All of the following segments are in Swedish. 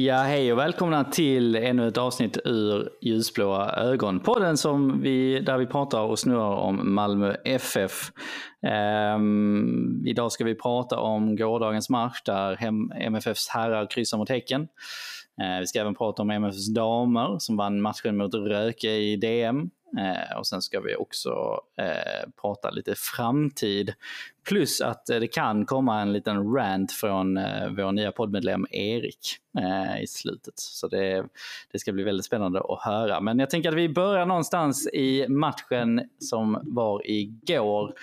Ja, hej och välkomna till ännu ett avsnitt ur Ljusblåa ögon. Podden som vi, där vi pratar och snurrar om Malmö FF. Um, ehm, idag ska vi prata om gårdagens match där MFFs herrar kryssar mot Häcken. Uh, vi ska även prata om MFFs damer som vann matchen mot Röke i DM. Ehm, och sen ska vi också eh, prata lite framtid. Plus att eh, det kan komma en liten rant från eh, vår nya poddmedlem Erik eh, i slutet. Så det, det ska bli väldigt spännande att höra. Men jag tänker att vi börjar någonstans i matchen som var igår.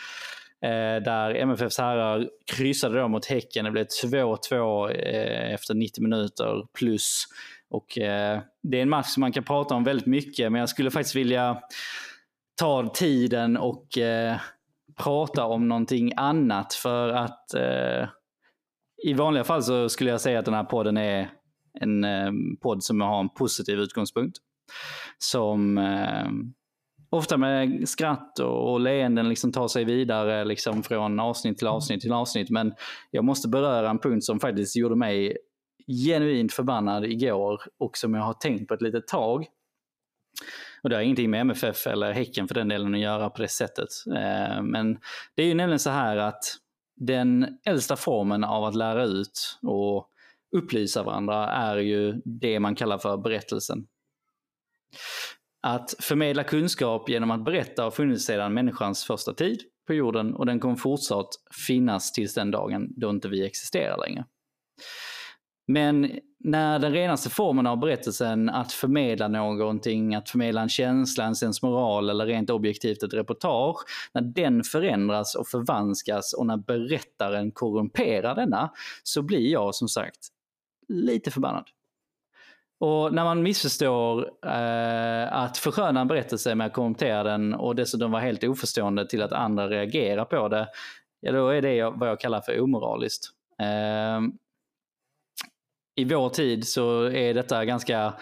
Där MFFs herrar kryssade då mot Häcken. Det blev 2-2 efter 90 minuter plus och Det är en match som man kan prata om väldigt mycket, men jag skulle faktiskt vilja ta tiden och prata om någonting annat. För att eh, i vanliga fall så skulle jag säga att den här podden är en eh, podd som har en positiv utgångspunkt. Som eh, ofta med skratt och leenden liksom tar sig vidare liksom från avsnitt till avsnitt till avsnitt. Men jag måste beröra en punkt som faktiskt gjorde mig genuint förbannad igår och som jag har tänkt på ett litet tag. Och det har ingenting med MFF eller Häcken för den delen att göra på det sättet. Eh, men det är ju nämligen så här att den äldsta formen av att lära ut och upplysa varandra är ju det man kallar för berättelsen. Att förmedla kunskap genom att berätta har funnits sedan människans första tid på jorden och den kommer fortsatt finnas tills den dagen då inte vi existerar längre. Men när den renaste formen av berättelsen, att förmedla någonting, att förmedla en känsla, en sensmoral eller rent objektivt ett reportage, när den förändras och förvanskas och när berättaren korrumperar denna, så blir jag som sagt lite förbannad. Och när man missförstår eh, att försköna en berättelse med att korrumpera den och dessutom vara helt oförstående till att andra reagerar på det, ja då är det vad jag kallar för omoraliskt. Eh, i vår tid så är detta ganska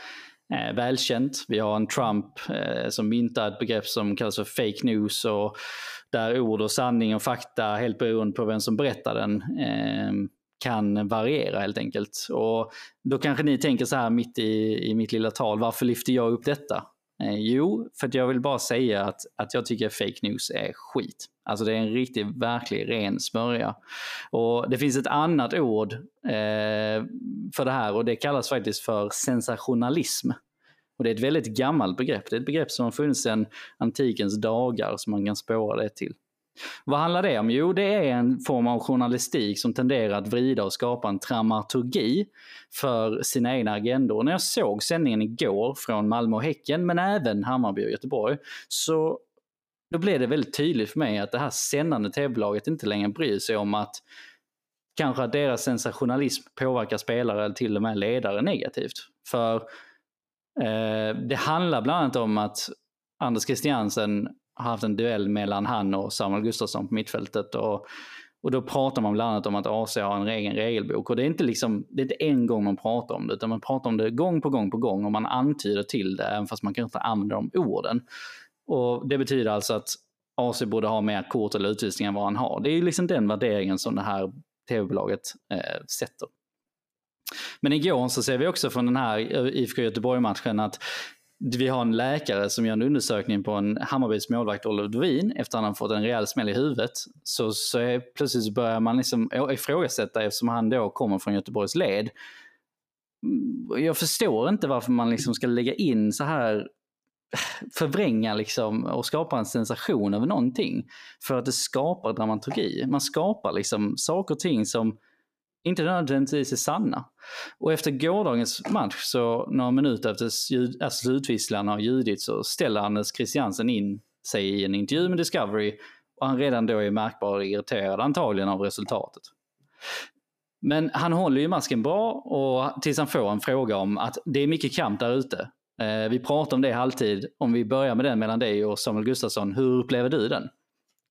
eh, välkänt. Vi har en Trump eh, som myntar ett begrepp som kallas för fake news och där ord och sanning och fakta, helt beroende på vem som berättar den, eh, kan variera helt enkelt. Och då kanske ni tänker så här mitt i, i mitt lilla tal, varför lyfter jag upp detta? Eh, jo, för att jag vill bara säga att, att jag tycker fake news är skit. Alltså det är en riktig, verklig ren smörja. Och det finns ett annat ord eh, för det här och det kallas faktiskt för sensationalism. Och det är ett väldigt gammalt begrepp. Det är ett begrepp som har funnits sedan antikens dagar som man kan spåra det till. Vad handlar det om? Jo, det är en form av journalistik som tenderar att vrida och skapa en dramaturgi för sina egna agendor. När jag såg sändningen igår från Malmö och Häcken, men även Hammarby och Göteborg, så då blev det väldigt tydligt för mig att det här sändande tv-bolaget inte längre bryr sig om att kanske att deras sensationalism påverkar spelare eller till och med ledare negativt. För eh, det handlar bland annat om att Anders Christiansen har haft en duell mellan han och Samuel Gustafsson på mittfältet. Och, och då pratar man bland annat om att AC har en egen regelbok. Och det är, inte liksom, det är inte en gång man pratar om det, utan man pratar om det gång på gång på gång och man antyder till det, även fast man kanske inte använder de orden. Och Det betyder alltså att AC borde ha mer kort eller utvisningar än vad han har. Det är liksom den värderingen som det här tv-bolaget eh, sätter. Men igår så ser vi också från den här IFK Göteborg-matchen att vi har en läkare som gör en undersökning på en Hammarbys målvakt Oliver Dovin efter att han fått en rejäl smäll i huvudet. Så, så är, plötsligt börjar man liksom ifrågasätta eftersom han då kommer från Göteborgs led. Mm, jag förstår inte varför man liksom ska lägga in så här förvränga liksom och skapa en sensation över någonting. För att det skapar dramaturgi. Man skapar liksom saker och ting som inte nödvändigtvis är sanna. Och efter gårdagens match, så några minuter efter alltså slutvisslan har ljudit så ställer Anders Christiansen in sig i en intervju med Discovery och han redan då är märkbart irriterad antagligen av resultatet. Men han håller ju masken bra och tills han får en fråga om att det är mycket kamp där ute. Eh, vi pratar om det i halvtid. Om vi börjar med den mellan dig och Samuel Gustafsson, hur upplever du den?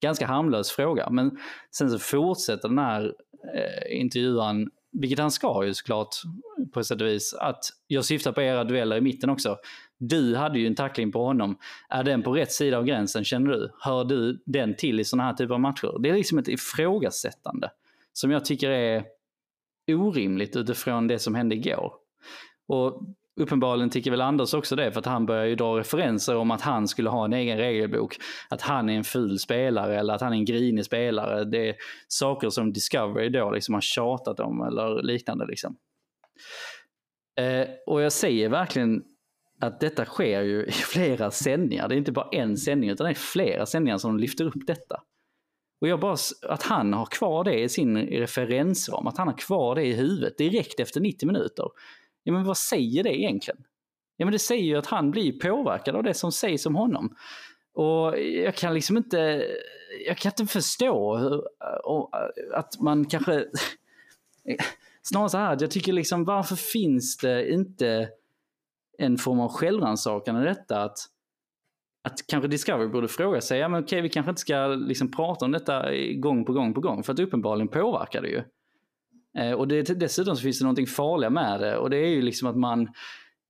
Ganska harmlös fråga, men sen så fortsätter den här eh, intervjuaren, vilket han ska ju såklart på sätt och vis, att jag syftar på era dueller i mitten också. Du hade ju en tackling på honom. Är den på rätt sida av gränsen känner du? Hör du den till i sådana här typer av matcher? Det är liksom ett ifrågasättande som jag tycker är orimligt utifrån det som hände igår. Och uppenbarligen tycker väl Anders också det, för att han börjar ju dra referenser om att han skulle ha en egen regelbok. Att han är en ful spelare eller att han är en grinig spelare. Det är saker som Discovery då liksom har tjatat om eller liknande. Liksom. Eh, och jag säger verkligen att detta sker ju i flera sändningar. Det är inte bara en sändning utan det är flera sändningar som lyfter upp detta. Och jag bara, att han har kvar det i sin referensram, att han har kvar det i huvudet direkt efter 90 minuter. Ja men vad säger det egentligen? Ja men det säger ju att han blir påverkad av det som sägs om honom. Och jag kan liksom inte, jag kan inte förstå hur, eh, eh, att man kanske, snarare så här, jag tycker liksom varför finns det inte en form av självrannsakan i detta? Att, att kanske Discovery borde fråga sig, ja men okej vi kanske inte ska liksom prata om detta gång på gång på gång, för att uppenbarligen påverkar det ju. Eh, och det, dessutom så finns det någonting farliga med det och det är ju liksom att man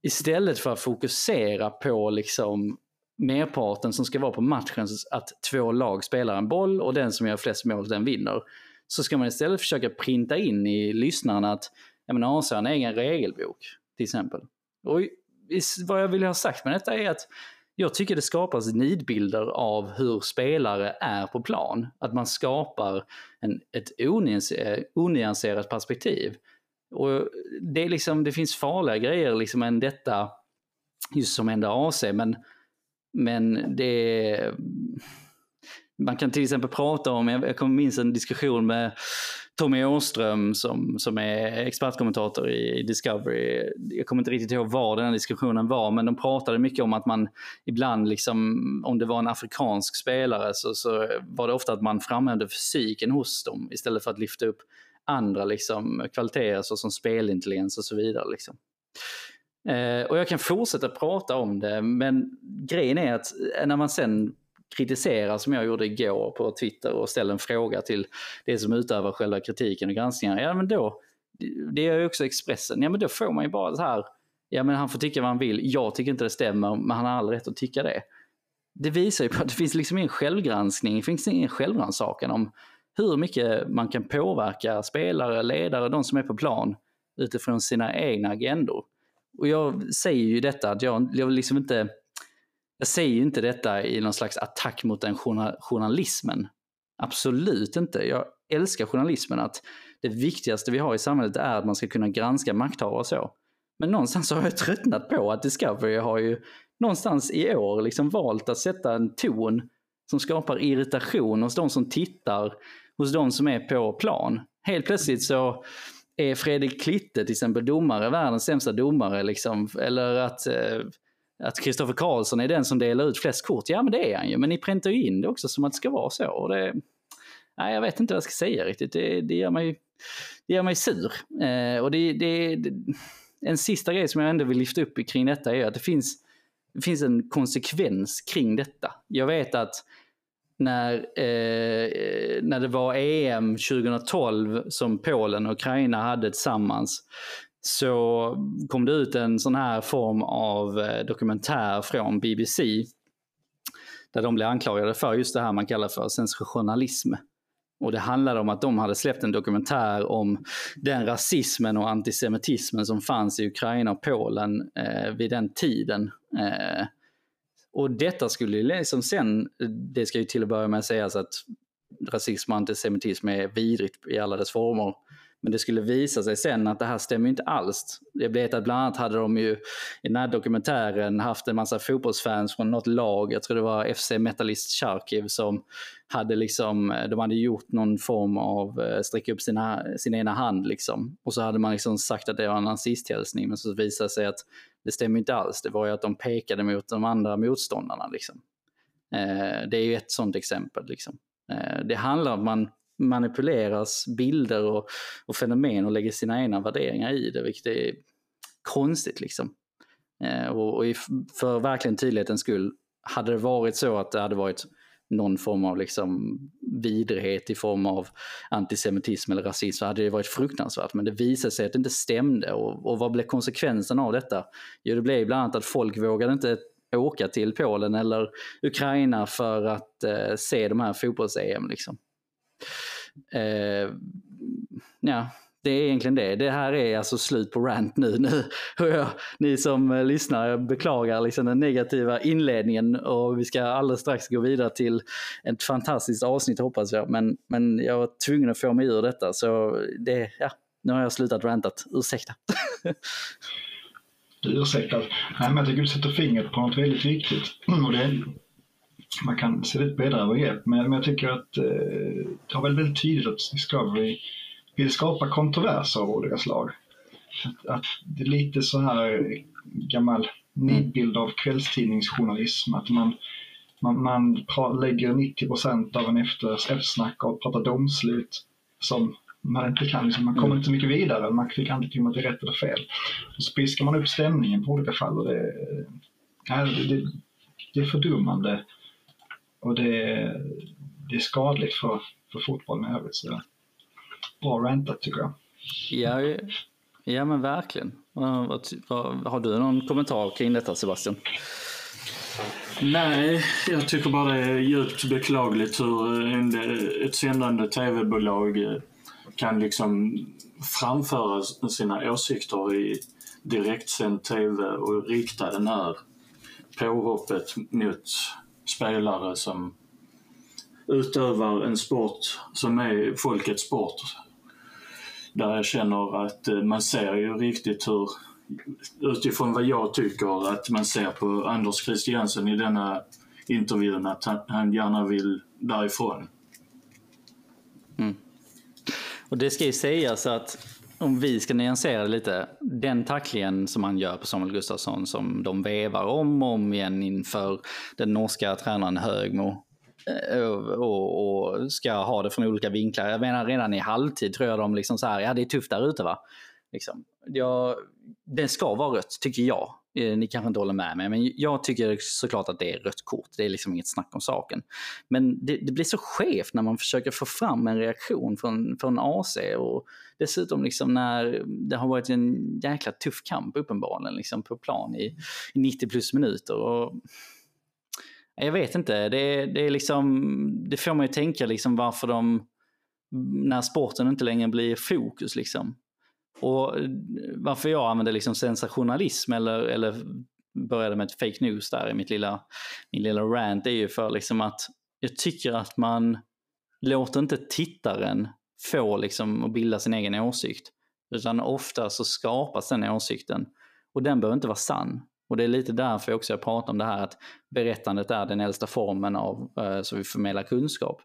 istället för att fokusera på liksom merparten som ska vara på matchen, att två lag spelar en boll och den som gör flest mål den vinner. Så ska man istället försöka printa in i lyssnarna att AC har en egen regelbok till exempel. Och vad jag vill ha sagt med detta är att jag tycker det skapas nidbilder av hur spelare är på plan. Att man skapar en, ett eh, onyanserat perspektiv. Och det, är liksom, det finns farliga grejer liksom än detta, just som hände AC, men, men det... Man kan till exempel prata om, jag kommer minns en diskussion med Tommy Åström som, som är expertkommentator i, Discovery. Jag kommer inte riktigt ihåg var den här diskussionen var, men de pratade mycket om att man ibland, liksom, om det var en afrikansk spelare, så, så var det ofta att man framhävde fysiken hos dem istället för att lyfta upp andra liksom, kvaliteter såsom spelintelligens och så vidare. Liksom. Eh, och jag kan fortsätta prata om det, men grejen är att när man sen kritisera som jag gjorde igår på Twitter och ställer en fråga till det som utövar själva kritiken och granskningen. Ja men då, det gör ju också Expressen, ja men då får man ju bara så här, ja men han får tycka vad han vill, jag tycker inte det stämmer, men han har all rätt att tycka det. Det visar ju på att det finns liksom ingen självgranskning, det finns ingen självrannsakan om hur mycket man kan påverka spelare, ledare, de som är på plan utifrån sina egna agendor. Och jag säger ju detta att jag, jag liksom inte jag säger ju inte detta i någon slags attack mot den journalismen. Absolut inte. Jag älskar journalismen, att det viktigaste vi har i samhället är att man ska kunna granska makthavare och så. Men någonstans har jag tröttnat på att Discovery har ju någonstans i år liksom valt att sätta en ton som skapar irritation hos de som tittar, hos de som är på plan. Helt plötsligt så är Fredrik Klitte till exempel domare, världens sämsta domare, liksom, eller att eh, att Kristoffer Karlsson är den som delar ut flest kort. Ja men det är han ju, men ni präntar ju in det också som att det ska vara så. Och det, nej, jag vet inte vad jag ska säga riktigt. Det, det, gör, mig, det gör mig sur. Eh, och det, det, det, en sista grej som jag ändå vill lyfta upp kring detta är att det finns, det finns en konsekvens kring detta. Jag vet att när, eh, när det var EM 2012 som Polen och Ukraina hade tillsammans så kom det ut en sån här form av eh, dokumentär från BBC där de blev anklagade för just det här man kallar för sensationalism. Och det handlade om att de hade släppt en dokumentär om den rasismen och antisemitismen som fanns i Ukraina och Polen eh, vid den tiden. Eh, och detta skulle liksom sen, det ska ju till att börja med sägas att rasism och antisemitism är vidrigt i alla dess former. Men det skulle visa sig sen att det här stämmer inte alls. Jag vet att bland annat hade de ju i den här dokumentären haft en massa fotbollsfans från något lag, jag tror det var FC Metalist Charkiv som hade liksom, eh, de hade gjort någon form av, eh, sträcka upp sina, sin ena hand liksom. Och så hade man liksom sagt att det var en nazisthälsning men så visade det sig att det stämmer inte alls. Det var ju att de pekade mot de andra motståndarna liksom. Eh, det är ju ett sånt exempel liksom. Eh, det handlar om att man manipuleras bilder och, och fenomen och lägger sina egna värderingar i det, vilket är konstigt liksom. Eh, och, och för verkligen tydlighetens skull, hade det varit så att det hade varit någon form av liksom vidrighet i form av antisemitism eller rasism så hade det varit fruktansvärt. Men det visade sig att det inte stämde. Och, och vad blev konsekvensen av detta? Jo, det blev bland annat att folk vågade inte åka till Polen eller Ukraina för att eh, se de här fotbolls-EM. Liksom. Eh, ja, det är egentligen det. Det här är alltså slut på rant nu. nu. Jag, ni som lyssnar, jag beklagar liksom den negativa inledningen och vi ska alldeles strax gå vidare till ett fantastiskt avsnitt hoppas jag. Men, men jag var tvungen att få mig ur detta så det, ja, nu har jag slutat rantat. Ursäkta. du ursäktar. Nej, men jag tycker du sätter fingret på något väldigt viktigt. Och det man kan se lite bredare övergrepp, men, men jag tycker att eh, det har väl väldigt tydligt att Discovery vill skapa kontroverser av olika slag. Att, att det är lite så här gammal nidbild av kvällstidningsjournalism, att man, man, man lägger 90 procent av en efter, eftersnack och pratar domslut som man inte kan, liksom, man kommer mm. inte så mycket vidare, man kan inte tycka att det är rätt eller fel. Och så piskar man upp stämningen på olika fall och det, det, det, det är fördummande och det, det är skadligt för, för fotbollen i övrigt. Så bra rantat tycker jag. Ja, ja men verkligen. Har du någon kommentar kring detta Sebastian? Nej, jag tycker bara det är djupt beklagligt hur en, ett sändande tv-bolag kan liksom framföra sina åsikter i direktsänd tv och rikta den här påhoppet mot spelare som utövar en sport som är folkets sport. Där jag känner att eh, man ser ju riktigt hur, utifrån vad jag tycker, att man ser på Anders Christiansen i denna intervjun att han, han gärna vill därifrån. Mm. Och det ska ju sägas att om vi ska nyansera det lite, den tacklingen som han gör på Samuel Gustafsson som de vevar om och om igen inför den norska tränaren Högmo eh, och, och, ska ha det från olika vinklar. Jag menar redan i halvtid tror jag de liksom så här, ja det är tufft där ute va. Liksom. Ja, det ska vara rött, tycker jag. Eh, ni kanske inte håller med mig, men jag tycker såklart att det är rött kort. Det är liksom inget snack om saken. Men det, det blir så skevt när man försöker få fram en reaktion från, från AC. Och dessutom liksom när det har varit en jäkla tuff kamp uppenbarligen liksom på plan i, i 90 plus minuter. Och, jag vet inte, det, det, är liksom, det får mig att tänka liksom varför de, när sporten inte längre blir fokus liksom. Och eh, varför jag använder liksom sensationalism eller, eller började med ett fake news där i mitt lilla, min lilla rant är ju för liksom att jag tycker att man låter inte tittaren få liksom att bilda sin egen åsikt. Utan ofta så skapas den åsikten och den behöver inte vara sann. Och det är lite därför jag också pratar om det här att berättandet är den äldsta formen av eh, så vi förmedlar kunskap.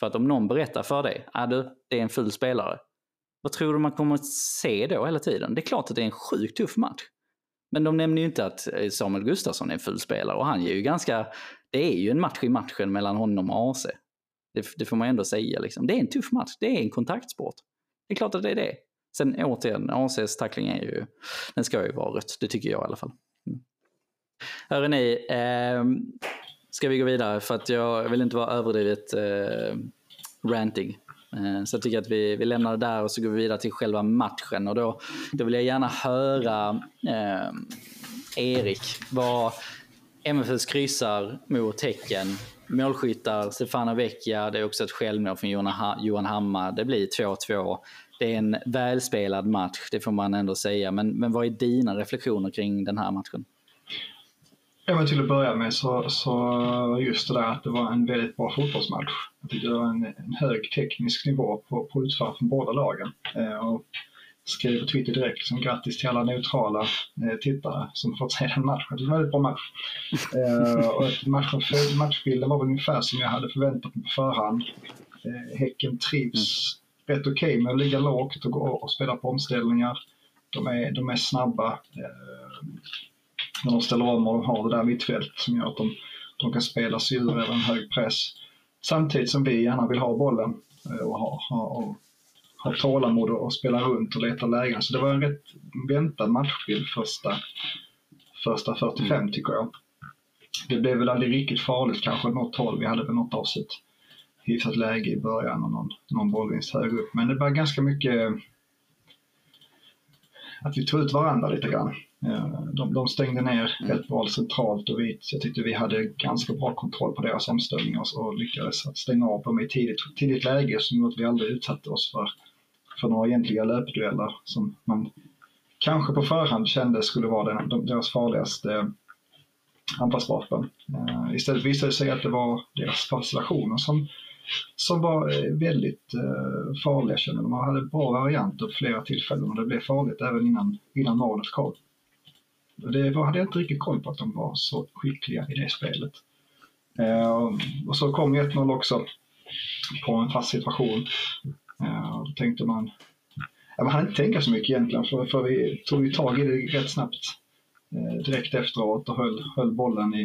För att om någon berättar för dig, är du, det är en ful spelare. Vad tror du man kommer att se då hela tiden? Det är klart att det är en sjukt tuff match. Men de nämner ju inte att eh, Samuel Gustafsson är en ful spelare och han är ju ganska, det är ju en match i matchen mellan honom och AC. Det, det får man ändå säga liksom. Det är en tuff match, det är en kontaktsport. Det är klart att det är det. Sen återigen, ACs tackling är ju, den ska ju vara rött, det tycker jag i alla fall. Mm. Hörrni, eh, ska vi gå vidare för att jag vill inte vara överdrivet eh, ranting. Eh, så jag tycker att vi, vi lämnar det där och så går vi vidare till själva matchen. Och då, då vill jag gärna höra eh, Erik, vad MFFs kryssar mot Häcken. Målskyttar, Stefano Vecchia, det är också ett självmål från Johan Hammar. Det blir 2-2. Det är en välspelad match, det får man ändå säga. Men, men vad är dina reflektioner kring den här matchen? Ja, men till att börja med så, så just det där att det var en väldigt bra fotbollsmatch. Jag tycker det var en, en hög teknisk nivå på, på utfall från båda lagen. Eh, och skrev på Twitter direkt liksom, grattis till alla neutrala eh, tittare som fått se den matchen. Det var en väldigt bra match. Eh, och matchen, matchbilden var väl ungefär som jag hade förväntat mig på förhand. Eh, häcken trivs mm. rätt okej okay med att ligga lågt och, och, och spela på omställningar. De är, de är snabba. Eh, när de ställer om och de har det där mittfältet som gör att de, de kan spela sig ur en hög press. Samtidigt som vi gärna vill ha bollen eh, och ha, ha, och ha tålamod och spela runt och leta lägen. Så det var en rätt väntad matchbild första, första 45 mm. tycker jag. Det blev väl aldrig riktigt farligt kanske något håll. Vi hade väl något av sitt hyfsat läge i början och någon, någon bollvinst högre upp. Men det var ganska mycket att vi tog ut varandra lite grann. Eh, de, de stängde ner mm. helt bra centralt och vi, jag tyckte vi hade ganska bra kontroll på deras omställningar och lyckades att stänga av dem i tidigt, tidigt läge som gjorde att vi aldrig utsatte oss för för några egentliga löpdueller som man kanske på förhand kände skulle vara den, deras farligaste anfallsvapen. Uh, istället visade det sig att det var deras fascinationer som, som var eh, väldigt uh, farliga. De hade bra varianter på flera tillfällen och det blev farligt även innan, innan målet kom. Det var, hade jag inte riktigt koll på att de var så skickliga i det spelet. Eh, och så kom 1-0 också på en fast situation. Eh, då tänkte man, ja, man hann inte tänka så mycket egentligen för, för vi tog ju tag i det rätt snabbt eh, direkt efteråt och höll, höll bollen i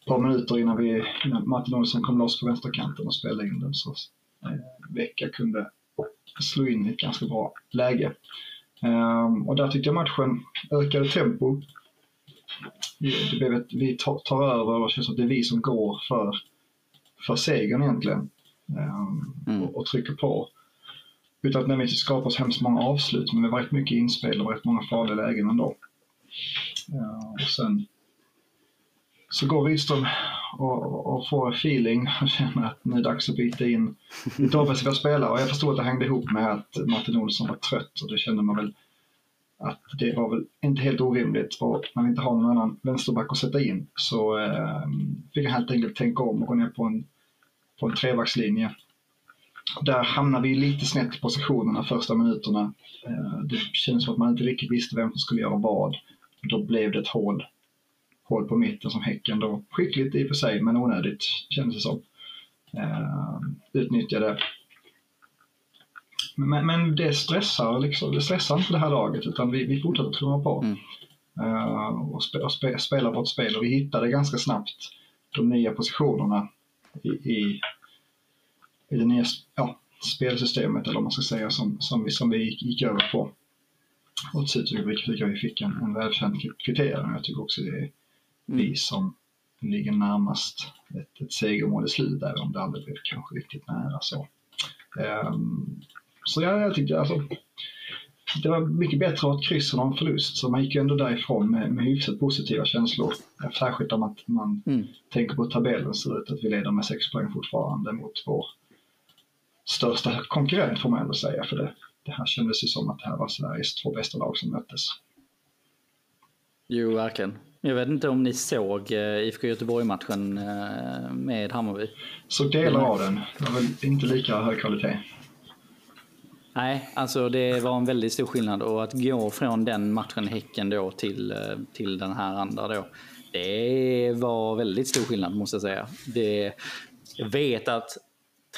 ett par minuter innan, vi, innan Martin Olsson kom loss på vänsterkanten och spelade in den. Så eh, Vecka kunde slå in i ett ganska bra läge. Um, och där tyckte jag matchen ökade tempo. Det blev ett, vi tar, tar över och det känns som att det är vi som går för, för segern egentligen. Um, mm. och, och, trycker på. Utan att nödvändigtvis skapa så hemskt många avslut, men det var rätt mycket inspel och rätt många farliga lägen ändå. Uh, och sen så går Rydström och, och får feeling och känner att nu är det dags att byta in lite offensiva spelare. Och jag förstår att det hängde ihop med att Martin Olsson var trött och det kände man väl att det var väl inte helt orimligt. Och när vi inte har någon annan vänsterback att sätta in så eh, fick jag helt enkelt tänka om och gå ner på en, på en trebackslinje. Där hamnar vi lite snett i positionerna första minuterna. Eh, det kändes som att man inte riktigt visste vem som skulle göra vad. Då blev det ett hål hål på mitten som Häcken då, skickligt i och för sig, men onödigt kändes det som. Uh, utnyttjade. Men, men det stressar liksom, det stressar inte det här laget utan vi, vi fortsätter trumma på. Mm. Uh, och, spe, och spe, spela vårt spel och vi hittade ganska snabbt de nya positionerna i, i, i det nya ja, spelsystemet eller vad man ska säga som, som, vi, som vi gick, gick över på. Och till slut tycker jag vi fick en, en välkänd kriterium. Jag tycker också det är vi mm. som ligger närmast ett, ett segermål i slutet, även om det aldrig blev kanske riktigt nära så. Um, så ja, jag tyckte alltså det var mycket bättre att ha ett kryss än en förlust, så man gick ändå därifrån med, med hyfsat positiva känslor. Särskilt om att man mm. tänker på tabellen ser ut att vi leder med sex poäng fortfarande mot vår största konkurrent får man ändå säga, för det, det här kändes ju som att det här var Sveriges två bästa lag som möttes. Jo, verkligen. Jag vet inte om ni såg eh, IFK Göteborg-matchen eh, med Hammarby? Såg delar av den. Det var väl inte lika hög kvalitet. Nej, alltså det var en väldigt stor skillnad och att gå från den matchen Häcken då till, eh, till den här andra då. Det var väldigt stor skillnad måste jag säga. Det, jag vet att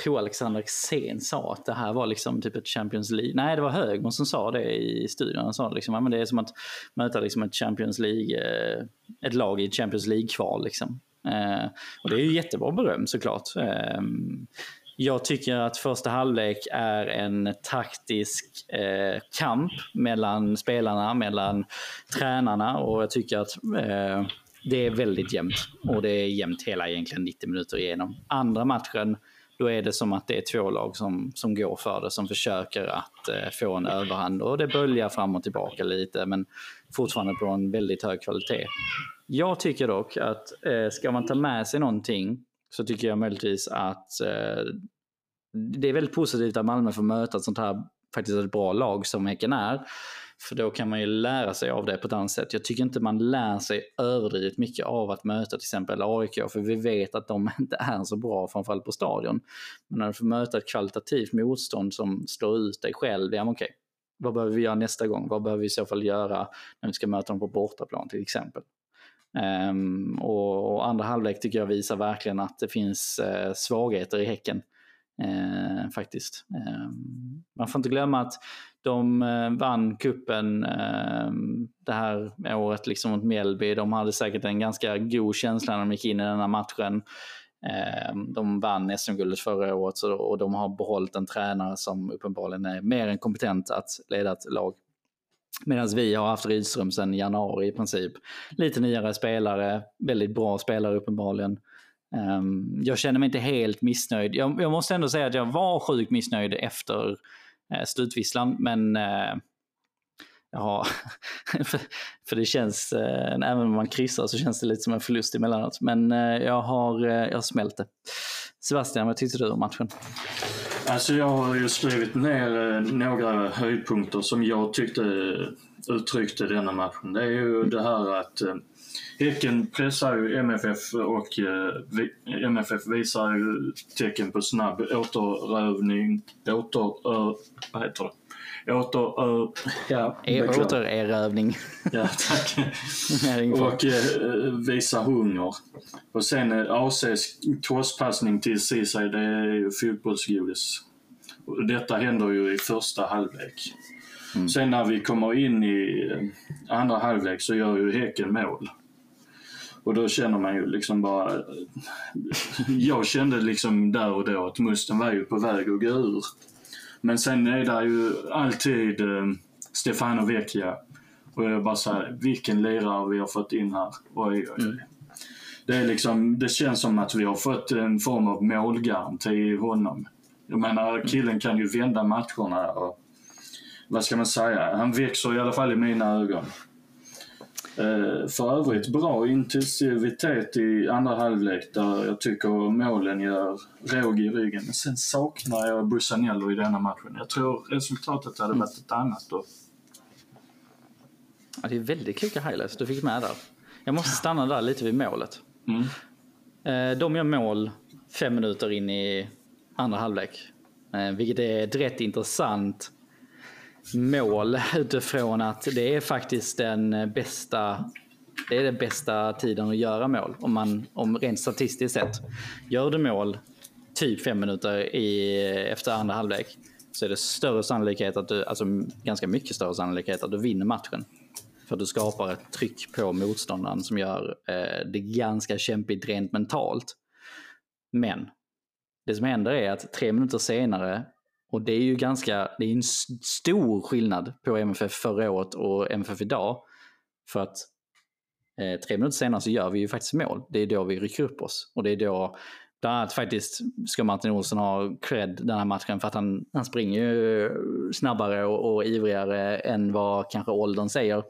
tror Alexander Xen sa att det här var liksom typ ett Champions League. Nej, det var Högman som sa det i studion. Han sa liksom, ja, det är som att möta liksom ett Champions League, eh, ett lag i ett Champions League-kval. Liksom. Eh, och det är ju jättebra beröm såklart. Ehm, jag tycker att första halvlek är en taktisk eh, kamp mellan spelarna, mellan tränarna och jag tycker att eh, det är väldigt jämnt. Och det är jämnt hela egentligen 90 minuter igenom. Andra matchen då är det som att det är två lag som, som går för det, som försöker att eh, få en överhand. Och det böljar fram och tillbaka lite, men fortfarande på en väldigt hög kvalitet. Jag tycker dock att eh, ska man ta med sig någonting så tycker jag möjligtvis att eh, det är väldigt positivt att Malmö får möta ett sånt här faktiskt ett bra lag som Häcken är. För då kan man ju lära sig av det på ett annat sätt. Jag tycker inte man lär sig överdrivet mycket av att möta till exempel AIK, för vi vet att de inte är så bra, framförallt på stadion. Men när du får möta ett kvalitativt motstånd som slår ut dig själv, ja men okej, vad behöver vi göra nästa gång? Vad behöver vi i så fall göra när vi ska möta dem på bortaplan till exempel? Um, och, och, andra halvlek tycker jag visar verkligen att det finns uh, svagheter i Häcken. Uh, faktiskt. Um, man får inte glömma att de eh, vann kuppen eh, det här året liksom mot Mjällby. De hade säkert en ganska god känsla när de gick in i den här matchen. Eh, de vann SM-guldet förra året och de har behållit en tränare som uppenbarligen är mer än kompetent att leda ett lag. Medan vi har haft Rydström sedan januari i princip. Lite nyare spelare, väldigt bra spelare uppenbarligen. Ehm, jag känner mig inte helt missnöjd. Jag, måste ändå säga att jag var sjukt missnöjd efter eh, slutvisslan. Men eh, ja, för, för, det känns, eh, även om man kryssar så känns det lite som en förlust emellanåt. Men eh, jag, har, eh, jag har smält det. Sebastian, vad tyckte du om matchen? Alltså jag har ju skrivit ner eh, några höjdpunkter som jag tyckte uttryckte denna matchen. Det är ju det här att Häcken pressar ju MFF och eh, MFF visar ju tecken på snabb återövning, åter, vad heter det? Åter... Uh, ja, återerövning. ja, tack. och uh, visa hunger. Och sen uh, ACs crosspassning till Ceesay, det är ju fotbollsgodis. Detta händer ju i första halvlek. Mm. Sen när vi kommer in i andra halvlek så gör ju Häcken mål. Och då känner man ju liksom bara... Jag kände liksom där och då att musten var ju på väg att gå ur. Men sen är det ju alltid eh, Stefano Vecchia. Och jag bara såhär, vilken lirare vi har fått in här. Oj, oj. Mm. Det, är liksom, det känns som att vi har fått en form av målgaranti i honom. Jag menar, killen kan ju vända matcherna och vad ska man säga, han växer i alla fall i mina ögon. Eh, för övrigt bra intensivitet i andra halvlek där jag tycker målen gör råg i ryggen. Men sen saknar jag Busanello i denna matchen. Jag tror resultatet hade varit ett annat då. Ja, det är väldigt kloka highlights du fick med där. Jag måste stanna där lite vid målet. Mm. Eh, de gör mål fem minuter in i andra halvlek. Eh, vilket är ett rätt intressant mål utifrån att det är faktiskt den bästa det är den bästa tiden att göra mål. Om man om rent statistiskt sett. Gör du mål typ fem minuter i, efter andra halvlek så är det större sannolikhet att du, alltså ganska mycket större sannolikhet att du vinner matchen. För du skapar ett tryck på motståndaren som gör eh, det ganska kämpigt rent mentalt. Men det som händer är att tre minuter senare och det är ju ganska, det är en stor skillnad på MFF förra året och MFF idag. För att eh, tre minuter senare så gör vi ju faktiskt mål. Det är då vi rycker upp oss. Och det är då, bland annat faktiskt, ska Martin Olsson ha cred den här matchen för att han, han springer ju snabbare och, och ivrigare än vad kanske åldern säger.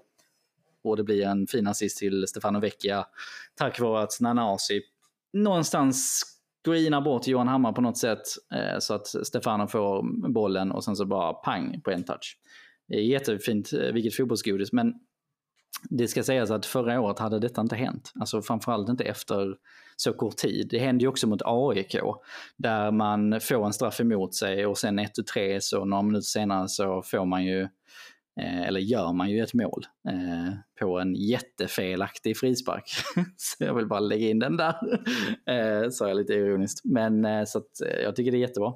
Och det blir en fin assist till Stefano Vecchia tack vare att Nanasi någonstans screenar bort Johan Hammar på något sätt eh, så att Stefano får bollen och sen så bara pang på en touch. Det är jättefint, eh, vilket fotbollsgodis, men det ska sägas att förra året hade detta inte hänt. Alltså framförallt inte efter så kort tid. Det hände ju också mot AIK där man får en straff emot sig och sen 1-3 så några minuter senare så får man ju eller gör man ju ett mål eh, på en jättefelaktig frispark. så jag vill bara lägga in den där. eh, så jag lite ironiskt. Men eh, så att, eh, jag tycker det är jättebra.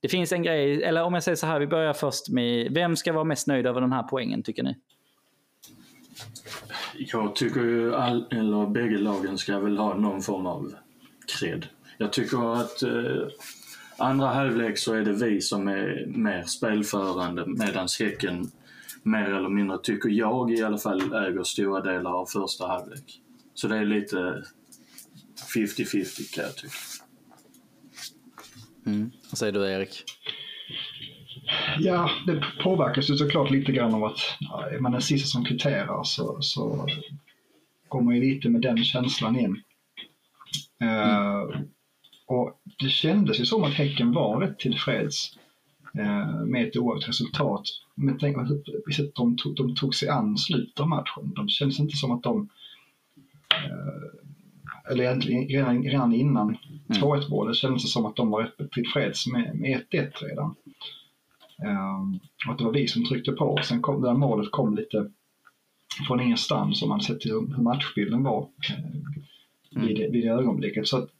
Det finns en grej, eller om jag säger så här, vi börjar först med, vem ska vara mest nöjd över den här poängen tycker ni? Jag tycker ju all, eller bägge lagen ska väl ha någon form av cred. Jag tycker att eh, andra halvlek så är det vi som är mer spelförande medan Häcken mer eller mindre, tycker jag i alla fall, äger stora delar av första halvlek. Så det är lite 50-50 kan jag tycka. Mm. Vad säger du Erik? Ja, det påverkas ju såklart lite grann av att ja, är man den sista som kvitterar så, så man ju lite med den känslan in. Mm. Uh, och det kändes ju som att Häcken var rätt tillfreds med ett oavgjort resultat men tänk att de, tog, de tog sig an slutet av matchen. De kändes inte som att de eh, eller redan, redan innan mm. 2-1 målet kändes det som att de var rätt tillfreds med, med 1-1 redan. Um, och att det var vi som tryckte på. Sen kom det där målet kom lite från ingenstans om man sett till hur matchbilden var eh, vid, mm. vid det ögonblicket. Så att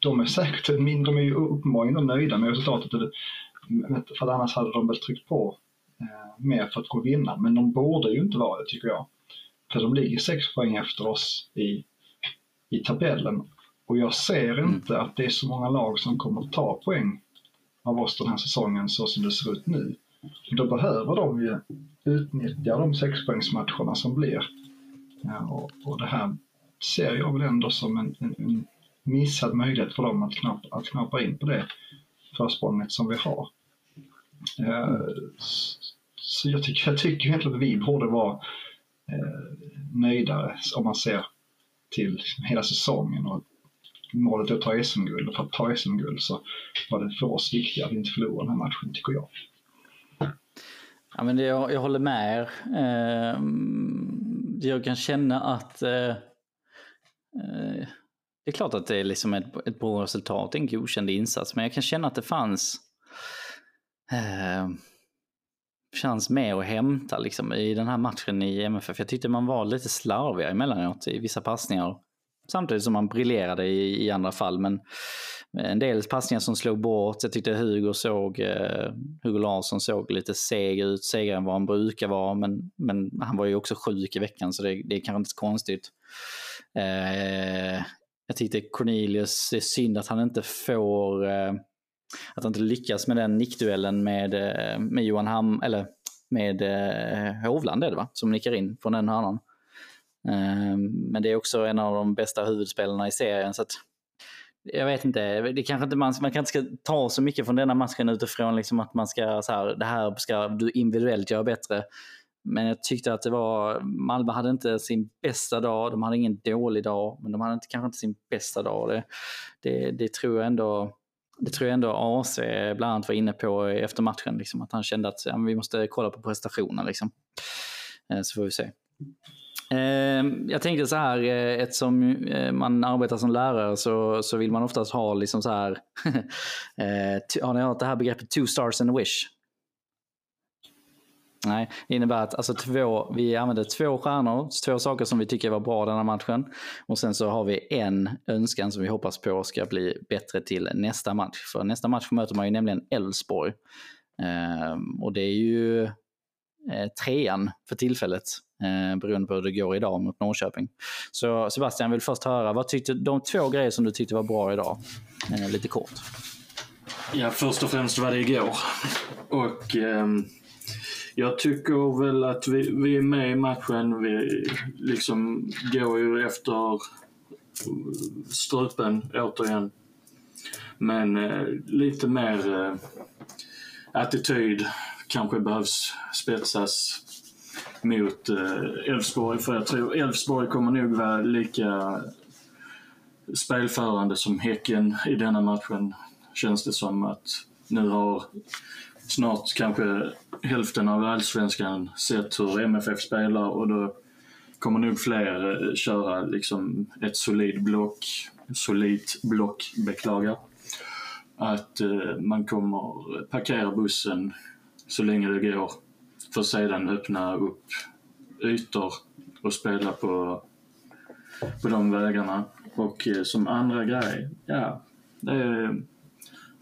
de är säkert, de är ju uppenbarligen nöjda med resultatet. För annars hade de väl tryckt på eh, mer för att gå och vinna. Men de borde ju inte vara det tycker jag. För de ligger sex poäng efter oss i, i tabellen. Och jag ser mm. inte att det är så många lag som kommer att ta poäng av oss den här säsongen så som det ser ut nu. Då behöver de ju utnyttja de sexpoängsmatcherna som blir. Ja, och, och det här ser jag väl ändå som en, en, en missad möjlighet för dem att knappa, att knappa in på det försprånget som vi har. Eh, så jag tycker, jag tycker egentligen att vi borde vara eh, nöjdare om man ser till hela säsongen och målet är att ta SM-guld och för att ta SM-guld så var det för oss viktigt att inte förlora den här matchen tycker jag. Ja, men det, jag, jag håller med er. Eh, jag kan känna att eh, eh, det är klart att det är liksom ett, ett bra resultat, en godkänd insats, men jag kan känna att det fanns eh, chans mer att hämta liksom, i den här matchen i MFF. Jag tyckte man var lite slarviga emellanåt i vissa passningar. Samtidigt som man briljerade i, i andra fall. Men en del passningar som slog bort. Jag tyckte Hugo såg, eh, Hugo Larsson såg lite seg ut, segare än vad han brukar vara. Men, men han var ju också sjuk i veckan så det, det är kanske inte så konstigt. Eh, jag tyckte Cornelius, det är synd att han inte får, eh, att han inte lyckas med den nickduellen med, eh, med Johan Ham, eller med eh, Hovland är det va, som nickar in från den hörnan. Eh, men det är också en av de bästa huvudspelarna i serien så att jag vet inte, det kanske inte man, man kanske inte ska ta så mycket från denna matchen utifrån liksom att man ska, så här, det här ska du individuellt göra bättre. Men jag tyckte att det var, Malmö hade inte sin bästa dag, de hade ingen dålig dag, men de hade inte, kanske inte sin bästa dag. Det, det, det tror jag ändå, det tror jag ändå AC bland annat var inne på efter matchen, liksom, att han kände att ja, vi måste kolla på prestationen. Liksom. Eh, så får vi se. Ehm, jag tänkte så här, eh, eftersom eh, man arbetar som lärare så, så vill man oftast ha liksom så här, har ni hört det här begreppet two stars and a wish? Nej, det innebär att alltså, två, vi använder två stjärnor, två saker som vi tycker var bra den här matchen. Och sen så har vi en önskan som vi hoppas på ska bli bättre till nästa match. För nästa match möter man ju nämligen Elfsborg. Ehm, och det är ju eh, trean för tillfället, eh, beroende på hur det går idag mot Norrköping. Så Sebastian, vill först höra, vad tyckte, de två grejer som du tyckte var bra idag? Eh, lite kort. Ja, först och främst var det igår. Och eh, jag tycker väl att vi, vi är med i matchen. Vi liksom går ju efter strupen återigen. Men eh, lite mer eh, attityd kanske behövs spetsas mot eh, Elfsborg. För jag tror Elfsborg kommer nog vara lika spelförande som Häcken i denna matchen. Känns det som att nu har snart kanske hälften av allsvenskan sett hur MFF spelar och då kommer nog fler eh, köra liksom ett solid block, solidt block, beklagar. Att eh, man kommer parkera bussen så länge det går för att sedan öppna upp ytor och spela på, på de vägarna. Och eh, som andra grej, ja, det är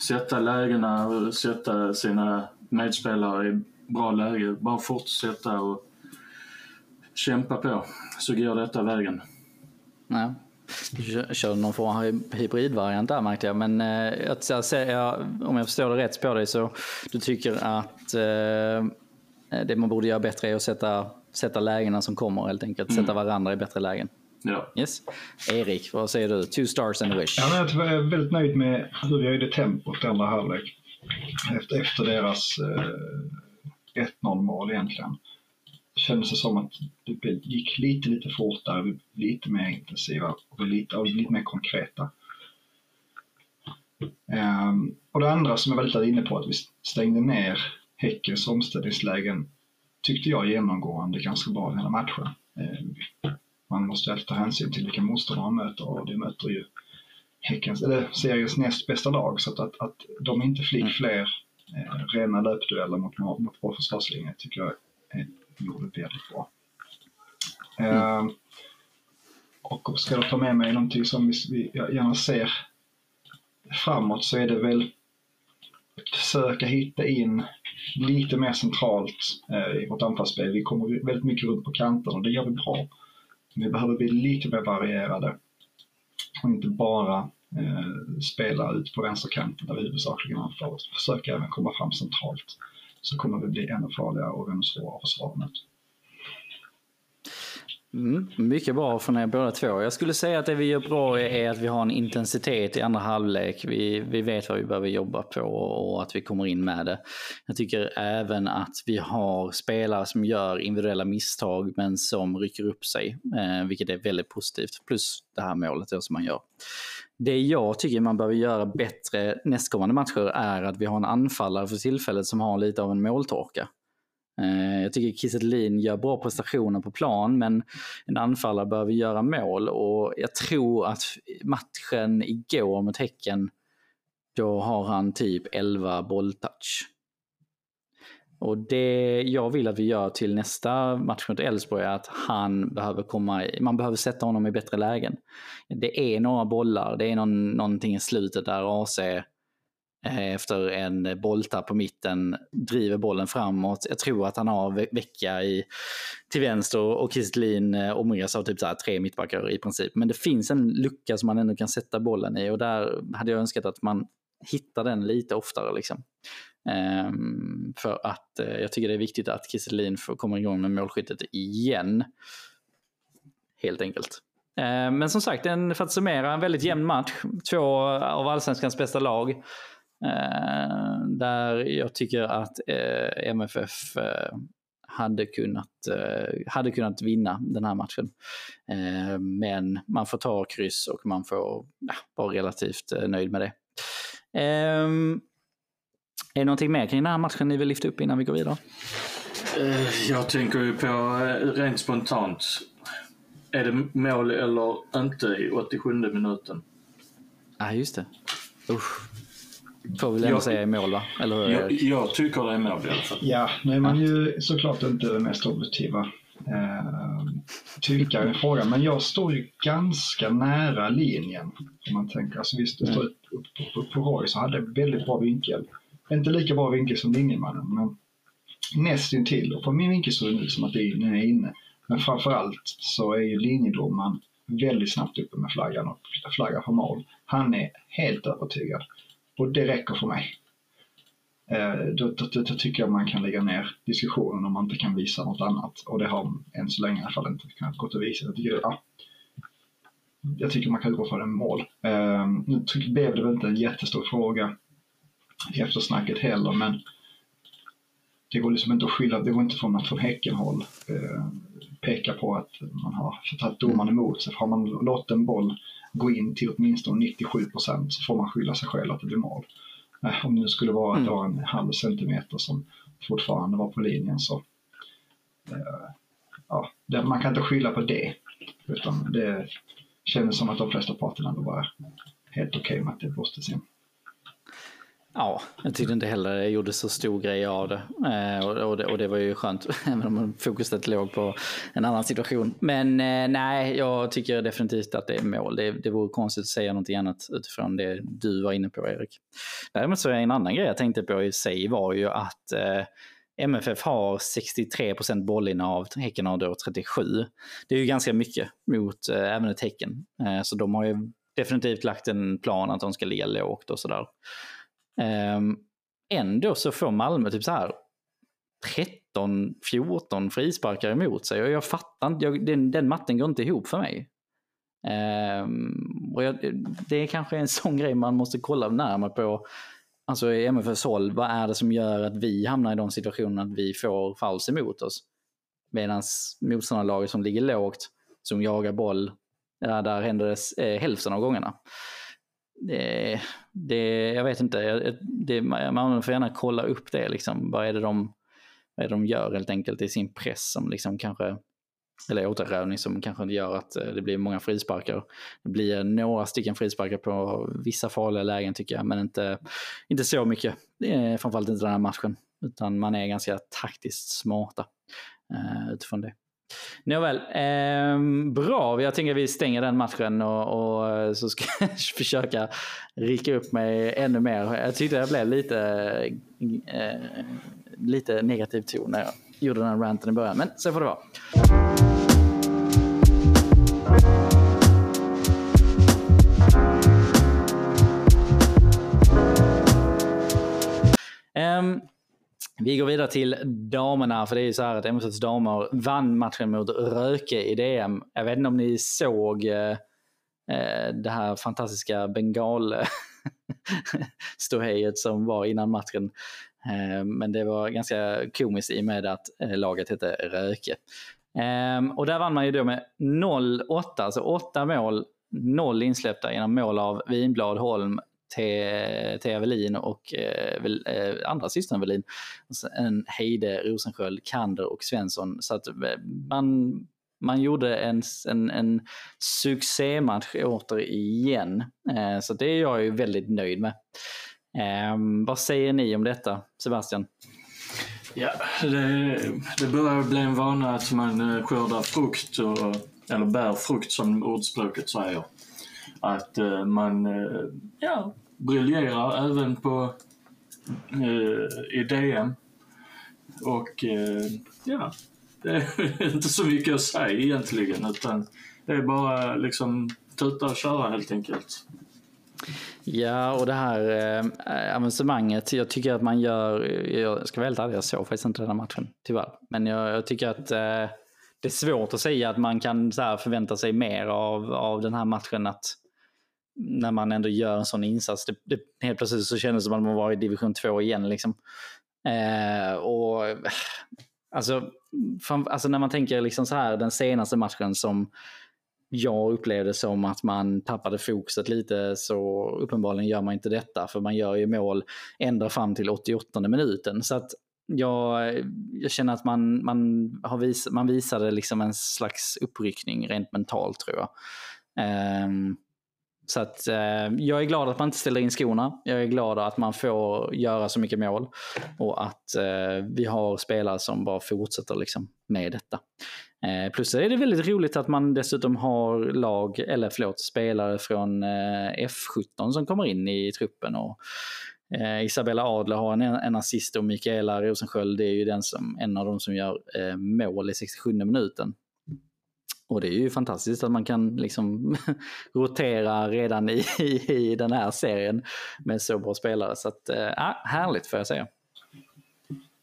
sätta lägena och sätta sina medspelare i bra läge. Bara fortsätta och kämpa på så går detta vägen. Ja. Du kör någon form av hybridvariant där märkte jag. Men eh, jag, jag, om jag förstår det rätt på dig så du tycker att eh, det man borde göra bättre är att sätta, sätta lägena som kommer helt enkelt. Mm. Sätta varandra i bättre lägen. Ja. Yes. Erik, vad säger du? Two stars and a wish. Ja, jag är väldigt nöjd med hur vi höjde tempot i andra halvlek. Efter, efter deras eh, 1-0 mål egentligen. Det kändes det som att det gick lite, lite fortare, lite mer intensiva och lite, och lite mer konkreta. Um, och det andra som jag var lite inne på, att vi stängde ner Häckens omställningslägen, tyckte jag genomgående ganska bra i hela matchen. Um, man måste alltid ta hänsyn till vilka motståndare man möter och det möter ju Häckens, eller seriens näst bästa lag. Så att, att, att de inte fick mm. fler eh, rena löpdueller mot, mot vår försvarslinje tycker jag eh, gjorde väldigt bra. Mm. Eh, och ska jag ta med mig någonting som vi, vi gärna ser framåt så är det väl att försöka hitta in lite mer centralt eh, i vårt anfallsspel. Vi kommer väldigt mycket runt på kanterna och det gör vi bra. Vi behöver bli lite mer varierade och inte bara eh, spela ut på vänsterkanten där vi huvudsakligen anför. Försöka även komma fram centralt så kommer vi bli ännu farligare och ännu svårare att försvara mot. Mm, mycket bra från er båda två. Jag skulle säga att det vi gör bra är att vi har en intensitet i andra halvlek. Vi, vi vet vad vi behöver jobba på och att vi kommer in med det. Jag tycker även att vi har spelare som gör individuella misstag men som rycker upp sig, eh, vilket är väldigt positivt. Plus det här målet som man gör. Det jag tycker man behöver göra bättre nästkommande matcher är att vi har en anfallare för tillfället som har lite av en måltorka. Eh, jag tycker Kiese gör bra prestationer på plan, men en anfallare behöver göra mål och jag tror att matchen igår mot Häcken, då har han typ 11 bolltouch. Och det jag vill att vi gör till nästa match mot Elfsborg är att han behöver komma, man behöver sätta honom i bättre lägen. Det är några bollar, det är någon, någonting i slutet där AC eh, efter en bolta på mitten, driver bollen framåt. Jag tror att han har vecka i, till vänster och Kristelin eh, omringas av typ så här tre mittbackar i princip. Men det finns en lucka som man ändå kan sätta bollen i och där hade jag önskat att man hittar den lite oftare. Liksom. Um, för att uh, jag tycker det är viktigt att Kiselin får komma igång med målskyttet igen. Helt enkelt. Uh, men som sagt, en, för att summera, en väldigt jämn match. Två av allsvenskans bästa lag. Eh, där jag tycker att eh, MFF eh, hade kunnat, eh, hade kunnat vinna den här matchen. Ehm, men man får ta kryss och man får ja, vara relativt eh, nöjd med det är det någonting mer kring den här matchen ni vill lyfta upp innan vi går vidare? Jag tänker ju på rent spontant. Är det mål eller inte i 87 minuten? Ja, ah, just det. Usch. Får vi ändå säga i mål va? Eller jag, jag, tycker det är mål i alla fall. Ja, nu är man ju såklart inte den mest objektiva eh, tyckare i frågan. Men jag står ju ganska nära linjen. Om man tänker, alltså visst, det står upp, upp, upp, på Roy så hade väldigt bra vinkel. Inte lika bra vinkel som linjemannen, men nästintill. Och på min vinkel så är det nu som att den är inne. Men framförallt så är ju linjedomaren väldigt snabbt uppe med flaggan och flaggar för mål. Han är helt övertygad. Och det räcker för mig. Eh, då, då, då, då, tycker jag man kan lägga ner diskussionen om man inte kan visa något annat. Och det har än så länge i alla fall inte kunnat gå att visa. Jag tycker, ja, jag tycker man kan gå för en mål. Eh, nu blev det väl inte en jättestor fråga eftersnacket heller, men det går liksom inte att skylla, det går inte från att från Häckenhåll eh, peka på att man har tagit domaren emot sig. Har man låtit en boll gå in till åtminstone 97 procent så får man skylla sig själv att det blir mål. Eh, om det nu skulle vara att det var en halv centimeter som fortfarande var på linjen så eh, ja, det, man kan inte skylla på det. Utan det kändes som att de flesta parterna var helt okej okay med att det blåstes in. Ja, jag tyckte inte heller det gjorde så stor grej av det. Eh, och, och, det och, det. var ju skönt, även om fokuset låg på en annan situation. Men eh, nej, jag tycker definitivt att det är mål. Det, det vore konstigt att säga någonting annat utifrån det du var inne på, Erik. Däremot så är en annan grej jag tänkte på i sig var ju att eh, MFF har 63 procent bollinnehav, Häcken har då 37. Det är ju ganska mycket mot eh, även ett Häcken. Eh, så de har ju definitivt lagt en plan att de ska ligga lågt och sådär. Ehm, ändå så får Malmö typ så här 13-14 frisparkar emot sig och jag fattar inte, den, den matten går inte ihop för mig. Um, och jag, det är kanske en sån grej man måste kolla närmare på. Alltså i MFFs håll, vad är det som gör att vi hamnar i de situationerna att vi får fouls emot oss? Medan motståndarlaget som ligger lågt, som jagar boll, där, där händer det eh, hälften av gångerna det, det, jag vet inte, det, man får gärna kolla upp det. Liksom. Vad, är det de, vad är det de gör helt enkelt i sin press som liksom kanske, eller återrövning som kanske gör att eh, det blir många frisparkar. Det blir några stycken frisparkar på vissa farliga lägen tycker jag, men inte, inte så mycket. Framförallt inte den här matchen, utan man är ganska taktiskt smarta eh, utifrån det. Nåväl, eh, bra. Jag tänker att vi stänger den matchen och, och eh, så ska jag försöka rika upp mig ännu mer. Jag tyckte jag blev lite, eh, lite negativ ton när jag gjorde den här ranten i början, men så får det vara. Um, vi går vidare till damerna, för det är ju så här att MFFs damer vann matchen mot Röke i DM. Jag vet inte om ni såg eh, eh det här fantastiska bengal ståhejet som var innan matchen. Eh, men det var ganska komiskt i och med att eh, laget hette Röke. Eh, och där vann man ju då med 0-8, alltså 8 mål, 0 insläppta genom mål av Vinblad, Holm, Thea Welin och eh, eh, andra systern Welin. En Heide, Rosensköld, Kander och Svensson. Så att eh, man, man gjorde en, en, en succématch återigen. Eh, så det är jag ju väldigt nöjd med. Eh, vad säger ni om detta, Sebastian? Ja, det, det börjar bli en vana att man eh, skördar frukt, och, eller bär frukt som ordspråket säger. Att man ja, briljerar även på eh, i DM. Och eh, ja, det är inte så mycket att säga egentligen utan det är bara liksom tuta och köra helt enkelt. Ja, och det här eh, avancemanget, jag tycker att man gör, jag ska vara helt ärlig, jag såg faktiskt inte den här matchen, tyvärr. Men jag, jag tycker att eh, det är svårt att säga att man kan så förvänta sig mer av, av den här matchen. att när man ändå gör en sån insats. Det, det, helt plötsligt så kändes det som att man var i division 2 igen. Liksom. Eh, och eh, alltså, för, alltså när man tänker liksom så här, den senaste matchen som jag upplevde som att man tappade fokuset lite så uppenbarligen gör man inte detta för man gör ju mål ända fram till 88 minuten. Så att jag, jag känner att man, man, har vis, man visade liksom en slags uppryckning rent mentalt tror jag. Um, så att eh, jag är glad att man inte ställer in skorna. Jag är glad att man får göra så mycket mål och att eh, vi har spelare som bara fortsätter liksom med detta. Eh, plus är det väldigt roligt att man dessutom har lag, eller förlåt, spelare från eh, F17 som kommer in i truppen. Och, eh, Isabella Adler har en, en assist och Mikaela Rosensköld är ju den som, en av de som gör eh, mål i 67 minuten. Och det är ju fantastiskt att man kan liksom rotera redan i, i, i, den här serien med så bra spelare. Så att, äh, härligt får jag säga.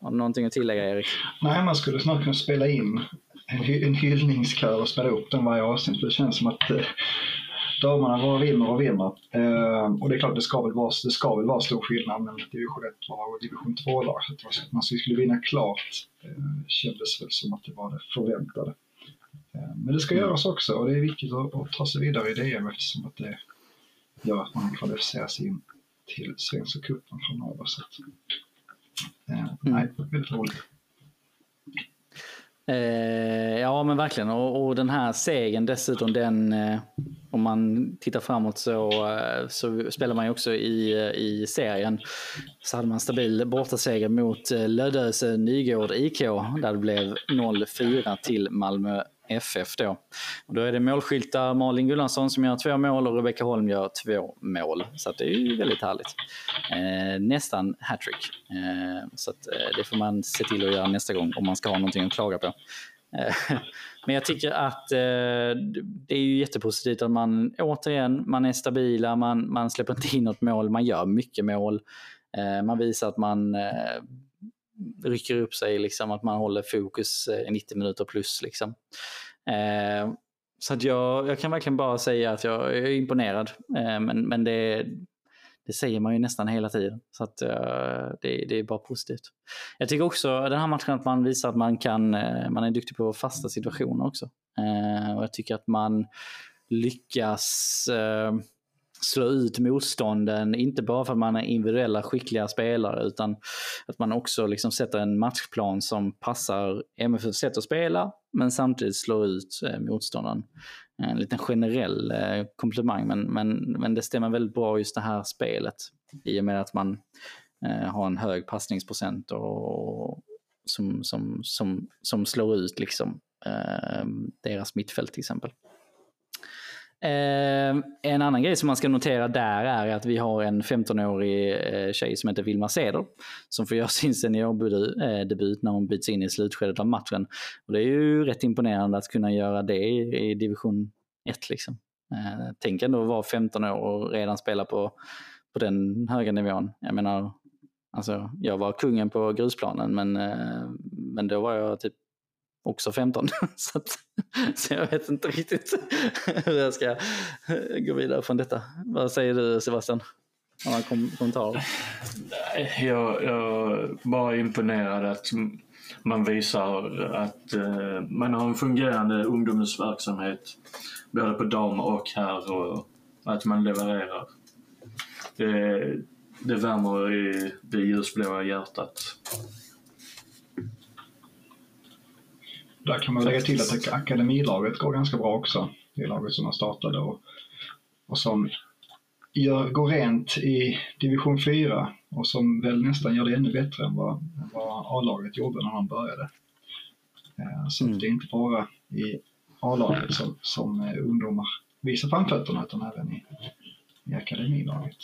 Har du någonting att tillägga Erik? Nej, man skulle snart kunna spela in en, en hyllningskör och spela upp den varje avsnitt. Det känns som att eh, damerna bara vinner och vinner. Eh, och det är klart, det ska väl vara, det ska väl vara stor skillnad mellan division 1-lag och division 2-lag. Så att man skulle vinna klart eh, kändes väl som att det var det förväntade. Eh, men det ska mm. göras också och det är viktigt att, ta sig vidare i DM eftersom att det gör att man kvalificerar sig in till Svenska cupen framöver. Så att, eh, mm. nej, väldigt roligt. Eh, ja men verkligen och, och, den här segern dessutom den, eh, om man tittar framåt så, så spelar man ju också i, i serien. Så hade man stabil bortaseger mot Lödöse Nygård IK där det blev 0-4 till Malmö FF då. Och då är det målskyltar Malin Gullansson som gör två mål och Rebecka Holm gör två mål. Så det är ju väldigt härligt. Eh, nästan hattrick. Eh, så att, eh, det får man se till att göra nästa gång om man ska ha någonting att klaga på. Eh, men jag tycker att eh, det är ju jättepositivt att man återigen, man är stabila, man, man släpper inte in något mål, man gör mycket mål. Eh, man visar att man eh, rycker upp sig, liksom, att man håller fokus eh, i 90 minuter plus. Liksom. Eh, så att jag, jag kan verkligen bara säga att jag är imponerad. Eh, men men det, det säger man ju nästan hela tiden. Så att, uh, det, det, är bara positivt. Jag tycker också den här matchen att man visar att man kan, uh, man är duktig på fasta situationer också. Uh, och jag tycker att man lyckas slå ut motstånden, inte bara för att man är individuella skickliga spelare utan att man också liksom sätter en matchplan som passar MFFs sätt att spela men samtidigt slår ut eh, motståndaren. En liten generell eh, komplimang men, men, men det stämmer väldigt bra just det här spelet i och med att man eh, har en hög passningsprocent och, som, som, som, som slår ut liksom, eh, deras mittfält till exempel. Eh, en annan grej som man ska notera där är att vi har en 15-årig eh, tjej som heter Vilma Seder som får göra sin seniordebut eh, när hon byts in i slutskedet av matchen. Och det är ju rätt imponerande att kunna göra det i, i division 1. Liksom. Eh, tänk ändå att vara 15 år och redan spela på, på den höga nivån. Jag menar, Alltså, jag var kungen på grusplanen men, eh, men då var jag typ också 15. så, att, så jag vet inte riktigt hur jag ska eh, gå vidare från detta. Vad säger du Sebastian? Några kom kommentarer? Jag, jag är bara imponerad att man visar att eh, man har en fungerande ungdomsverksamhet både på dam och herr och att man levererar. Det, det värmer i det ljusblåa hjärtat. Där kan man lägga till att akademilaget går ganska bra också. Det laget som har startat och, och som gör, går rent i division 4 och som väl nästan gör det ännu bättre än vad, vad A-laget gjorde när han började. Eh, så mm. det är inte bara i A-laget som, som eh, ungdomar visar framfötterna utan även i, i akademilaget.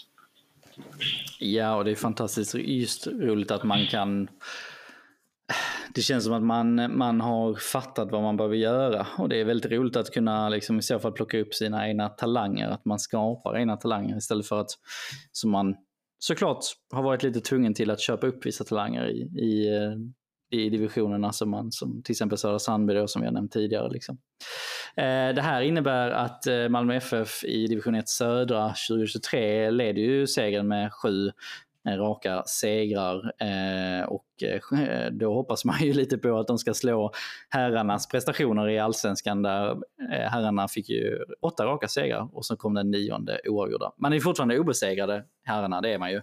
Ja, och det är fantastiskt just roligt att man kan det känns som att man, man har fattat vad man behöver göra och det är väldigt roligt att kunna liksom, i så fall plocka upp sina egna talanger, att man skapar egna talanger istället för att som man såklart har varit lite tvungen till att köpa upp vissa talanger i, i, eh, i divisionerna som man, som till exempel Södra Sandby då, som jag nämnt tidigare. Liksom. Eh, det här innebär att eh, Malmö FF i division 1 södra 2023 leder ju segern med 7 Eh, raka segrar eh, och eh, då hoppas man ju lite på att de ska slå herrarnas prestationer i allsvenskan där herrarna fick ju åtta raka segrar och så kom den nionde oavgjorda. Man är fortfarande obesegrade, herrarna, det är man ju.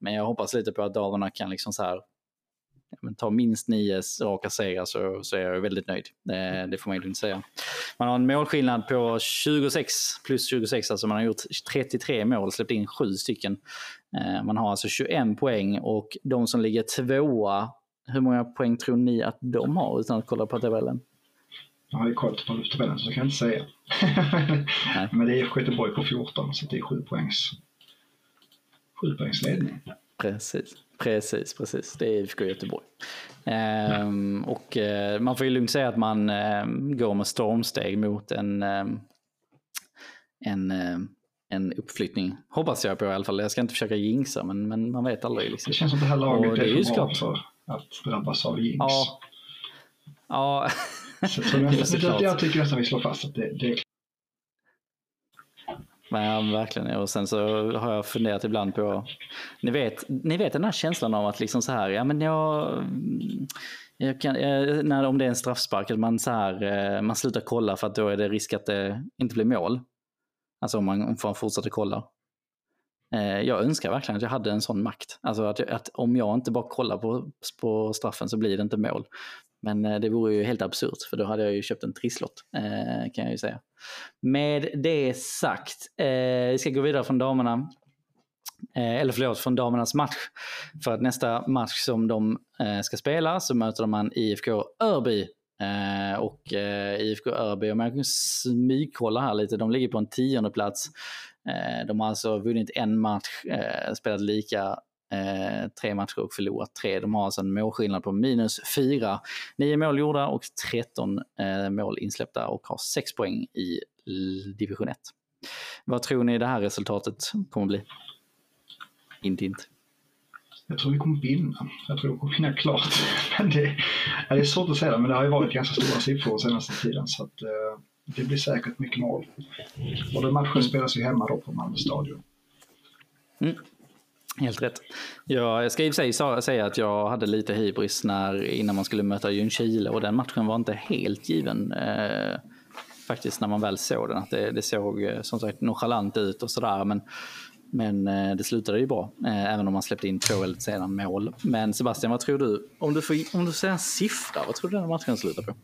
Men jag hoppas lite på att damerna kan liksom så här men ta minst nio raka segrar så, så är jag väldigt nöjd. Det, det får man ju inte säga. Man har en målskillnad på 26 plus 26, alltså man har gjort 33 mål, släppt in sju stycken. Eh, man har alltså 21 poäng och de som ligger tvåa, hur många poäng tror ni att de har utan att kolla på tabellen? Jag har ju koll på tabellen så jag kan inte säga. Men det är Göteborg på 14 så det är 7 poängs, 7 poängs ledning. Precis. Precis, precis. Det är IFK Göteborg. Ehm, och eh, man får ju lugnt säga att man eh, går med stormsteg mot en, eh, en, en uppflyttning. Hoppas jag på i alla fall. Jag ska inte försöka jinxa, men, men man vet aldrig. Liksom. Det känns som det här laget och det är, är för bra för att drabbas av jinx. Ja. ja. så, så jag, jag tycker nästan vi slår fast att det, det men verkligen. Och sen så har jag funderat ibland på, ni vet, ni vet den här känslan av att liksom så här, ja men jag, jag kan, eh, när, om det är en straffspark, att man, så här, eh, man slutar kolla för att då är det risk att det inte blir mål. Alltså om man, om man fortsätter kolla. Eh, jag önskar verkligen att jag hade en sån makt. Alltså att, att om jag inte bara kollar på, på straffen så blir det inte mål. Men eh, det vore ju helt absurt för då hade jag ju köpt en trisslott eh, kan jag ju säga. Med det sagt, eh, vi ska gå vidare från damerna. Eller förlåt, från damernas match. För att nästa match som de ska spela så möter man IFK Örby och IFK Örby, om jag kan smygkolla här lite, de ligger på en tionde plats. De har alltså vunnit en match, spelat lika Eh, tre matcher och förlorat tre. De har alltså en målskillnad på minus fyra. Nio mål gjorda och 13 eh, mål insläppta och har sex poäng i division 1. Vad tror ni det här resultatet kommer bli? Inte inte. Jag tror vi kommer vinna. Jag tror vi kommer vinna klart. Men det, det är svårt att säga, men det har ju varit ganska stora siffror senaste tiden så att eh, det blir säkert mycket mål. Och den matchen spelas ju hemma då på Malmö stadion. Mm. Helt rätt. Ja, jag ska i och för sig säga att jag hade lite hybris när, innan man skulle möta Ljungskile och den matchen var inte helt given. Eh, faktiskt när man väl såg den. Att det, det såg eh, som sagt nonchalant ut och sådär. Men, men eh, det slutade ju bra. Eh, även om man släppte in två väldigt sena mål. Men Sebastian, vad tror du? Om du, får, om du säger en siffra, vad tror du den matchen slutar på?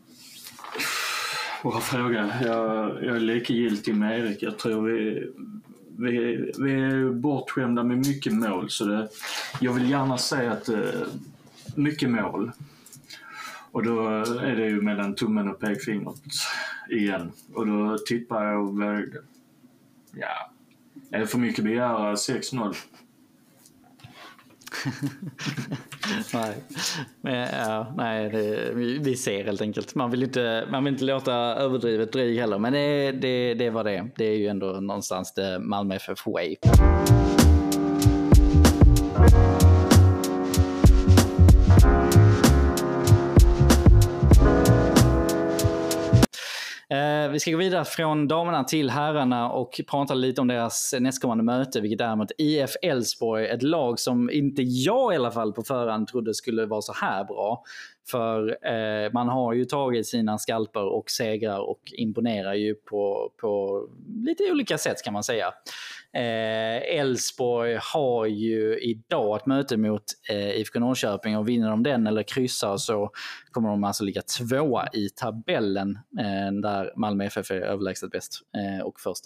Bra fråga. Jag, jag är likgiltig med Erik. Jag tror vi vi, vi är bortskämda med mycket mål så det, jag vill gärna säga att eh, mycket mål. Och då är det ju mellan tummen och pekfingret igen. Och då tippar jag väl, ja, är det för mycket begära 6-0? nej, men, ja, nej det, vi, ser helt enkelt. Man vill inte, man vill inte låta överdrivet dryg heller, men det, det, det var det. Det är ju ändå någonstans det Malmö FF Way. Eh, vi ska gå vidare från damerna till herrarna och prata lite om deras nästkommande möte, vilket är mot IF Elfsborg. Ett lag som inte jag i alla fall på förhand trodde skulle vara så här bra. För eh, man har ju tagit sina skalper och segrar och imponerar ju på, på lite olika sätt kan man säga. Eh, Elfsborg eh, har ju idag ett möte mot eh, IFK Norrköping och vinner de den eller kryssar så kommer de alltså ligga tvåa i tabellen eh, där Malmö FF är överlägset bäst eh, och först.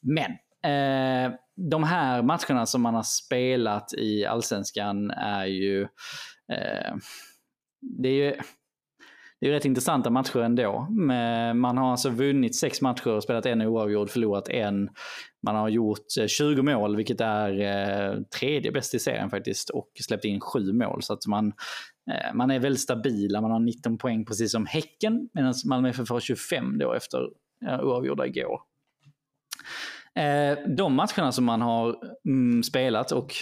Men eh, de här matcherna som man har spelat i allsvenskan är ju eh, det är ju det är rätt intressanta matcher ändå. Man har alltså vunnit sex matcher, spelat en oavgjord, förlorat en. Man har gjort eh, 20 mål, vilket är eh, tredje bäst i serien faktiskt, och släppt in sju mål. Så att man, eh, man är väldigt stabila. Man har 19 poäng precis som Häcken, medan Malmö FF har 25 då efter oavgjorda igår. De matcherna som man har mm, spelat och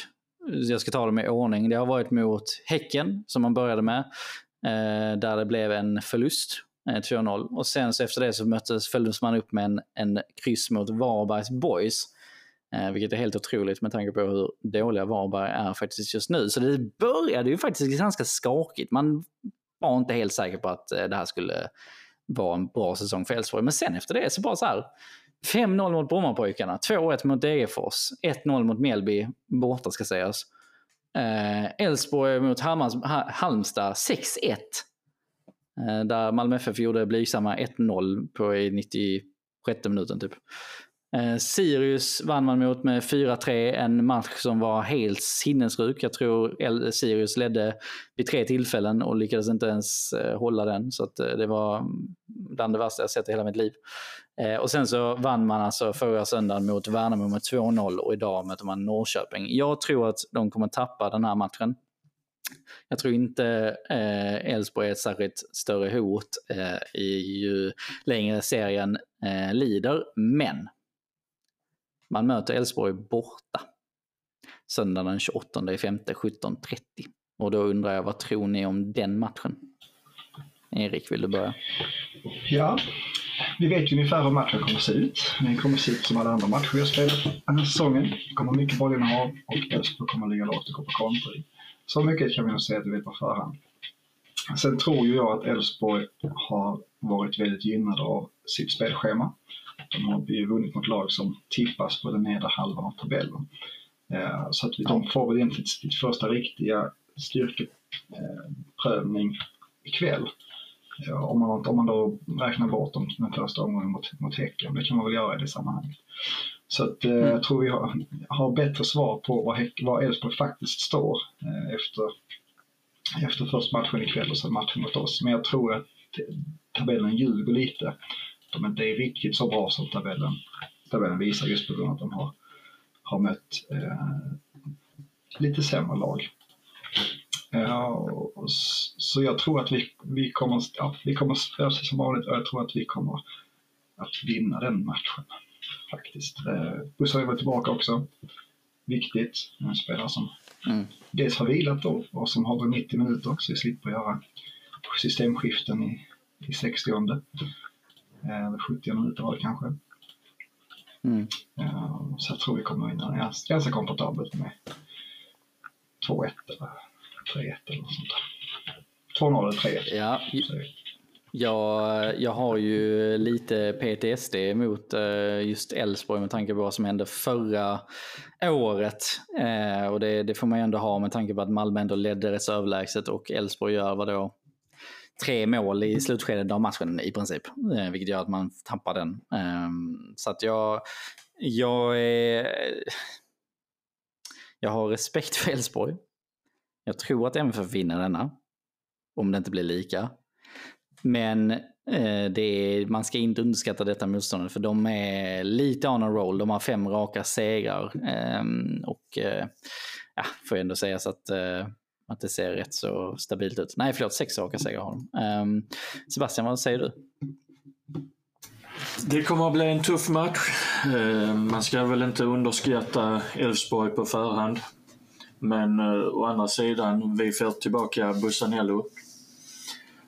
jag ska ta dem i ordning. Det har varit mot Häcken som man började med. Eh, där det blev en förlust, eh, 2-0. Och sen så efter det så möttes, följdes man upp med en, en kryss mot Varbergs Boys. Eh, vilket är helt otroligt med tanke på hur dåliga Varberg är faktiskt just nu. Så det började ju faktiskt ganska skakigt. Man var inte helt säker på att eh, det här skulle vara en bra säsong för Elfsborg. Men sen efter det så bara så här. 5-0 mot Brommapojkarna, 2-1 mot Degerfors, 1-0 mot Mjällby, borta ska sägas. Eh, Elfsborg mot Hammars, Halmstad 6-1. Eh, där Malmö FF gjorde blygsamma 1-0 på i 96 minuten typ. Eh, Sirius vann man mot med 4-3, en match som var helt sinnessjuk. Jag tror Sirius ledde vid tre tillfällen och lyckades inte ens eh, hålla den. Så eh, det var mm, bland det värsta jag sett i hela mitt liv. Eh, och sen så vann man alltså förra söndagen mot Värnamo med 2-0 och idag möter man Norrköping. Jag tror att de kommer tappa den här matchen. Jag tror inte eh, Elfsborg är ett särskilt större hot eh, ju längre serien eh, lider. Men man möter Elfsborg borta söndagen den 28 femte 17.30. Och då undrar jag, vad tror ni om den matchen? Erik, vill du börja? Ja, vi vet ju ungefär hur matchen kommer att se ut. Den kommer att se ut som alla andra matcher vi har spelat den här säsongen. Det kommer mycket bollinnehav och Elfsborg kommer att ligga lågt och gå på kontring. Så mycket kan vi nog säga att vi vet på förhand. Sen tror ju jag att Elfsborg har varit väldigt gynnade av sitt spelschema. De har ju vunnit mot lag som tippas på den nedre halvan av tabellen. Eh, så att de får väl egentligen sitt första riktiga styrkeprövning ikväll. Om man, om man då räknar bort dem den första omgången mot, mot Häcken. Det kan man väl göra i det sammanhanget. Så att, eh, mm. jag tror vi har, har bättre svar på var, Häck, var Elfsborg faktiskt står eh, efter, efter först matchen ikväll och sen matchen mot oss. Men jag tror att tabellen ljuger lite. De är inte riktigt så bra som tabellen, tabellen visar just på grund av att de har, har mött eh, lite sämre lag. Ja, så jag tror att vi, vi kommer, ja, vi kommer spela sig som vanligt och jag tror att vi kommer att vinna den matchen. Faktiskt. Eh, Buss har ju varit tillbaka också. Viktigt. En spelare som mm. dels har vilat då och som har 90 minuter så vi slipper göra systemskiften i, i 60 eller 70 minuter var det kanske. Mm. Ja, så jag tror vi kommer vinna ganska komfortabelt med 2-1 eller 3-1 eller något sånt där. 2-0 eller 3-1. Ja. Jag, jag har ju lite PTSD mot uh, just Elfsborg med tanke på vad som hände förra året. Och det, det, får man ju ändå ha med tanke på att Malmö ändå ledde rätt överlägset och Elfsborg gör vadå? Tre mål i slutskedet av matchen i princip. Uh, vilket gör att man tappar den. Um, så att jag, jag är... Jag har respekt för Elfsborg. Jag tror att MFF vinner denna. Om det inte blir lika. Men eh, det är, man ska inte underskatta detta motståndet för de är lite on a roll. De har fem raka segrar. Eh, och eh, ja, får ändå sägas att, eh, att det ser rätt så stabilt ut. Nej, förlåt, sex raka segrar har de. Um, ehm, Sebastian, vad säger du? Det kommer att bli en tuff match. Uh, man ska väl inte underskatta Elfsborg på förhand. Men uh, å andra sidan, vi får tillbaka Bussanello.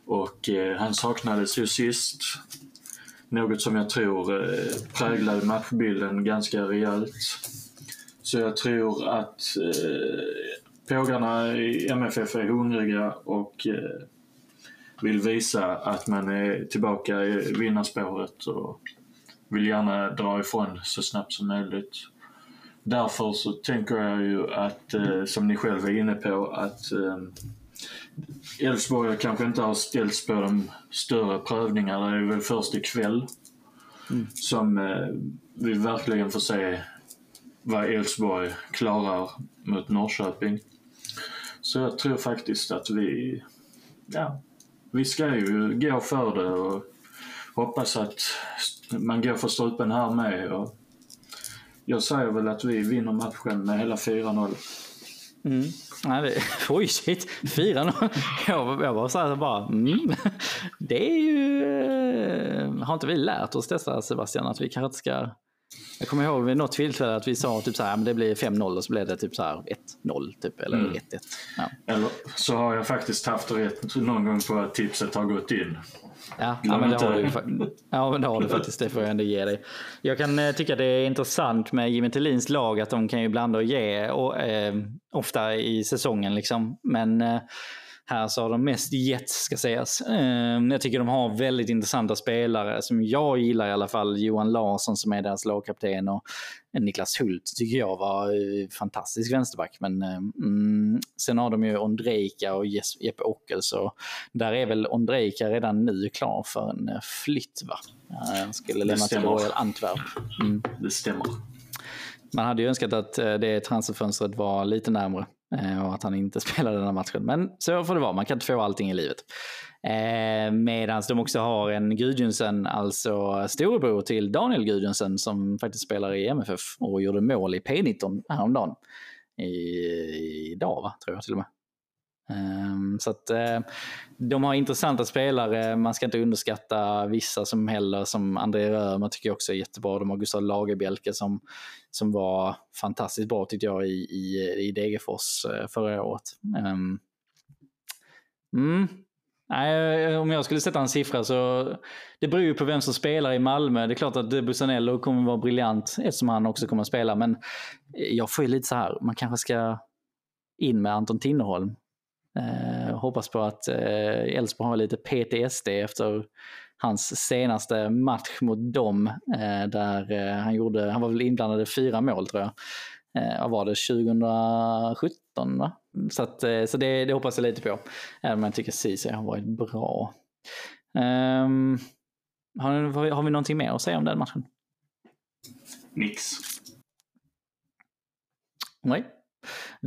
Och uh, han saknades ju sist. Något som jag tror eh, präglade matchbilden ganska rejält. Så jag tror att pågarna i MFF är hungriga och eh, vill visa att man är tillbaka i vinnarspåret och vill gärna dra ifrån så snabbt som möjligt. Därför så tänker jag ju att, eh, som ni själva är inne på, att eh, Elfsborg kanske inte har ställts på de större prövningarna. Det är väl först ikväll mm. som vi verkligen får se vad Elfsborg klarar mot Norrköping. Så jag tror faktiskt att vi, ja, vi ska ju gå för det och hoppas att man går för strupen här med. Och jag säger väl att vi vinner matchen med hela 4-0. Mm. Nej, det, oj, shit. 4-0. Jag, jag bara så här, bara, mm. Det är ju... Eh, har inte vi lärt oss detta Sebastian? Att vi kanske inte ska... Jag kommer ihåg vid något tillfälle att vi sa typ så här, men det blir 5-0 och så blev det typ så här 1-0 typ, eller 1-1. Mm. Ja. Eller så har jag faktiskt haft rätt någon gång på att tipset har gått in. Ja, ja, men det har du, ja, men det har du faktiskt. Det får jag ändå ge dig. Jag kan eh, tycka det är intressant med Jimmy Tillins lag att de kan ju blanda och ge och, eh, ofta i säsongen. Liksom. Men eh, här så har de mest gett ska sägas. Ehm, jag tycker de har väldigt intressanta spelare som jag gillar i alla fall. Johan Larsson som är deras lagkapten och Niklas Hult tycker jag var eh, fantastisk vänsterback. Men mm, sen har de ju Ondrejka och Jeppe Ockels och där är väl Ondrejka redan nu klar för en eh, flytt va? Han skulle lämna till Royal Antwerp. Mm. Det stämmer. Man hade ju önskat att det transferfönstret var lite närmre. Eh, och att han inte spelade den här matchen. Men så får det vara, man kan inte få allting i livet. Eh, Medan de också har en Gudjonsen, alltså storebror till Daniel Gudjonsen som faktiskt spelar i MFF och gjorde mål i P19 häromdagen. I, idag va, tror jag till och med. Ehm, så att eh, de har intressanta spelare. Man ska inte underskatta vissa som heller, som André Römer tycker jag också är jättebra. De har Gustav Lagerbielke som, som var fantastiskt bra tyckte jag i, i, i Degerfors eh, förra året. Ehm, mm. Nej, eh, om jag skulle sätta en siffra så det beror ju på vem som spelar i Malmö. Det är klart att Busanello kommer vara briljant eftersom han också kommer att spela. Men jag får ju lite så här, man kanske ska in med Anton Tinnerholm Eh, hoppas på att eh, Elfsborg har lite PTSD efter hans senaste match mot dem. Eh, där eh, han, gjorde, han var väl inblandad i fyra mål tror jag. Eh, vad var det, 2017 va? Så, att, så det, det hoppas jag lite på. Även om jag tycker Ceesay har varit bra. Um, har, har vi någonting mer att säga om den matchen? Nix. Nej.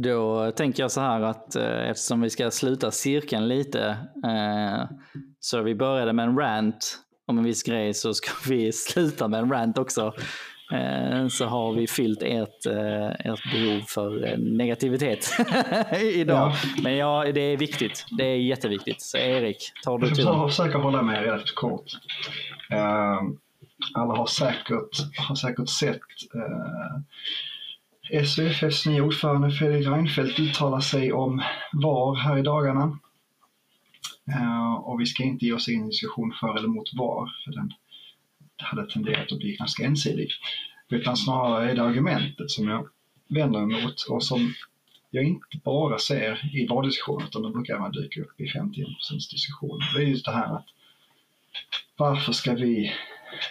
Då tänker jag så här att eh, eftersom vi ska sluta cirkeln lite, eh, så vi började med en rant om en viss grej så ska vi sluta med en rant också. Eh, så har vi fyllt ert, ert behov för negativitet idag. Ja. Men ja, det är viktigt. Det är jätteviktigt. Så Erik, tar du turen? Jag försöker hålla mig rätt kort. Uh, alla har säkert, har säkert sett uh, SUFFs nya ordförande Fredrik Reinfeldt uttalar sig om VAR här i dagarna. Eh, och vi ska inte ge oss in i en diskussion för eller mot VAR, för den hade tenderat att bli ganska ensidig. Utan snarare är det argumentet som jag vänder mig mot och som jag inte bara ser i VAR-diskussionen, utan de brukar även dyka upp i 51% diskussioner. Det är just det här att varför ska vi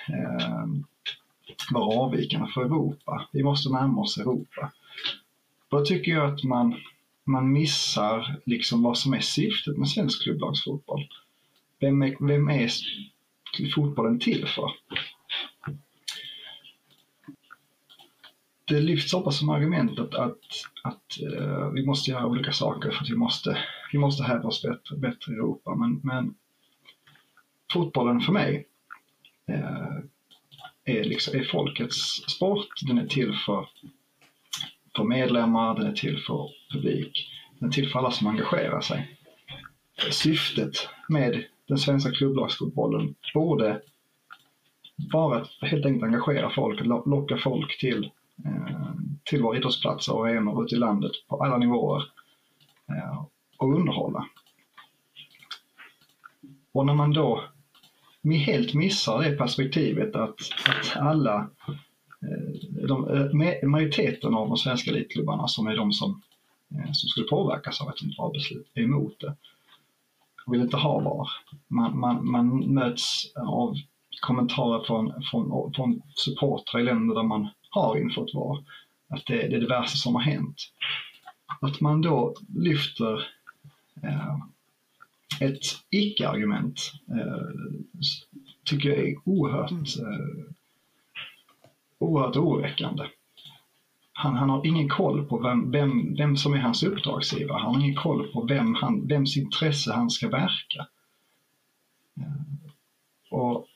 eh, vara avvikande för Europa. Vi måste närma oss Europa. Då tycker jag att man, man missar liksom vad som är syftet med svensk klubblagsfotboll. Vem är, vem är fotbollen till för? Det lyfts ofta som argument att, att, att uh, vi måste göra olika saker för att vi måste, vi måste hävda oss bättre, bättre i Europa. Men, men fotbollen för mig uh, är, liksom, är folkets sport. Den är till för, för medlemmar, den är till för publik. Den är till för alla som engagerar sig. Syftet med den svenska klubblagsfotbollen borde vara att helt enkelt engagera folk, locka folk till, eh, till våra idrottsplatser och arenor ute i landet på alla nivåer eh, och underhålla. Och när man då helt missar det perspektivet att, att alla, eh, de, eh, majoriteten av de svenska elitklubbarna som är de som, eh, som skulle påverkas av ett sånt VAR-beslut är emot det. De vill inte ha VAR. Man, man, man möts av kommentarer från, från, från supportrar i länder där man har infört VAR. Att det, det är det värsta som har hänt. Att man då lyfter eh, ett icke-argument eh, tycker jag är oerhört, eh, oerhört oroväckande. Han, han har ingen koll på vem, vem, vem som är hans uppdragsgivare. Han har ingen koll på vem han, vems intresse han ska verka. Eh, och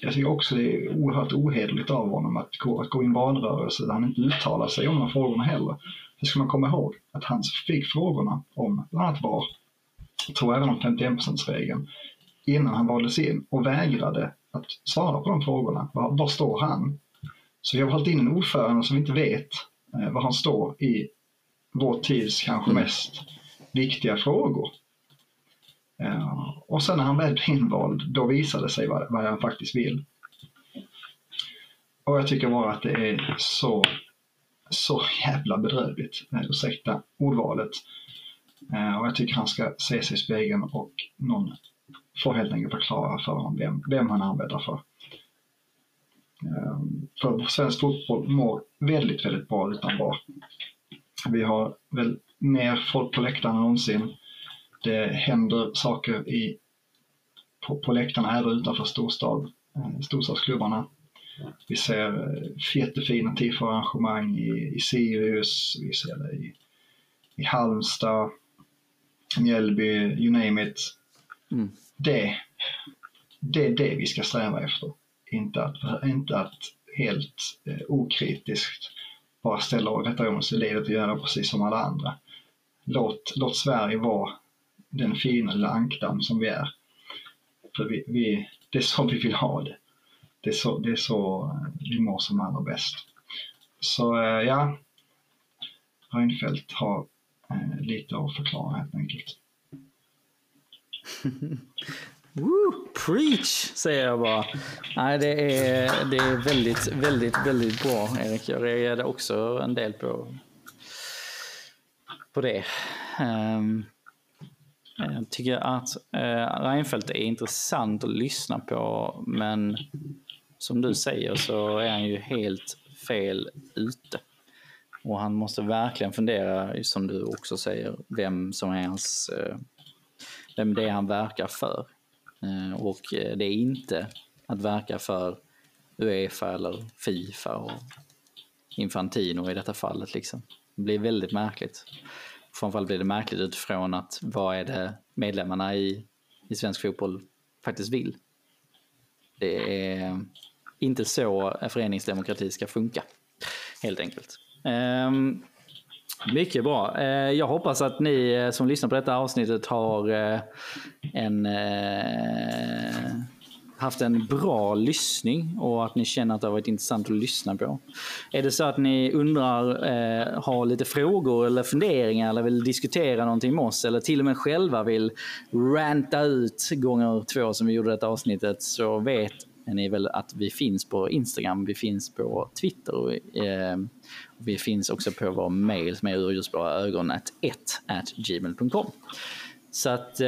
jag tycker också det är oerhört ohederligt av honom att gå, att gå i en valrörelse där han inte uttalar sig om de frågorna heller. Det ska man komma ihåg att han fick frågorna om bland annat VAR tror även om 51%-regeln, innan han valdes in och vägrade att svara på de frågorna. Var, var står han? Så vi har valt in en ordförande som inte vet eh, var han står i vår tids kanske mm. mest viktiga frågor. Uh, och sen när han väl blir invald, då visade det sig vad, vad han faktiskt vill. Och jag tycker bara att det är så, så jävla bedrövligt, uh, ursäkta ordvalet, Eh, Eh, och jag tycker han ska se sig i spegeln och någon får helt enkelt förklara för honom vem, vem han arbetar för. Ehm, för svensk fotboll mår väldigt, väldigt bra utan VAR. Vi har väl mer folk på läktarna än någonsin. Det händer saker i, på, på läktarna även utanför storstad, eh, storstadsklubbarna. Vi ser eh, jättefina tifo-arrangemang i, i Sirius, vi ser det i, i Halmstad, Mjällby, you name it. Mm. Det, det är det vi ska sträva efter. Inte att, inte att helt eh, okritiskt bara ställa och rätta om sig i livet och göra precis som alla andra. Låt, låt Sverige vara den fina lilla ankdamm som vi är. För vi, vi, det är så vi vill ha det. Det är så, det är så vi mår som allra bäst. Så eh, ja, Reinfeldt har eh, Eh, lite att förklara helt enkelt. Woo, preach säger jag bara. Nej, det är, det är väldigt, väldigt, väldigt bra Erik. Jag reagerade också en del på, på det. Um, jag tycker att uh, Reinfeldt är intressant att lyssna på, men som du säger så är han ju helt fel ute. Och han måste verkligen fundera, som du också säger, vem som är hans, eh, vem det är han verkar för. Eh, och eh, det är inte att verka för Uefa eller Fifa och Infantino i detta fallet. Liksom. Det blir väldigt märkligt. Framförallt blir det märkligt utifrån att vad är det medlemmarna i, i svensk fotboll faktiskt vill. Det är inte så föreningsdemokrati ska funka, helt enkelt. Ehm, mycket bra. Eh, jag hoppas att ni eh, som lyssnar på detta avsnittet har eh, en, haft en bra lyssning och att ni känner att det har varit intressant att lyssna på. Är det så att ni undrar, har lite frågor eller funderingar eller vill diskutera någonting med oss eller till och med själva vill ranta ut gånger två som vi gjorde detta avsnittet så vet är väl att vi finns på Instagram, vi finns på Twitter och, eh, vi finns också på vår mail som är urljusblåaögon1 Så att eh,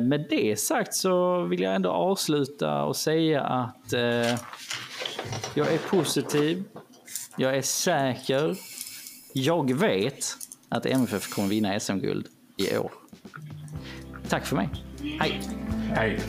med det sagt så vill jag ändå avsluta och säga att eh, jag är positiv, jag är säker, jag vet att MFF kommer vinna SM-guld i år. Tack för mig. Hej! Hej!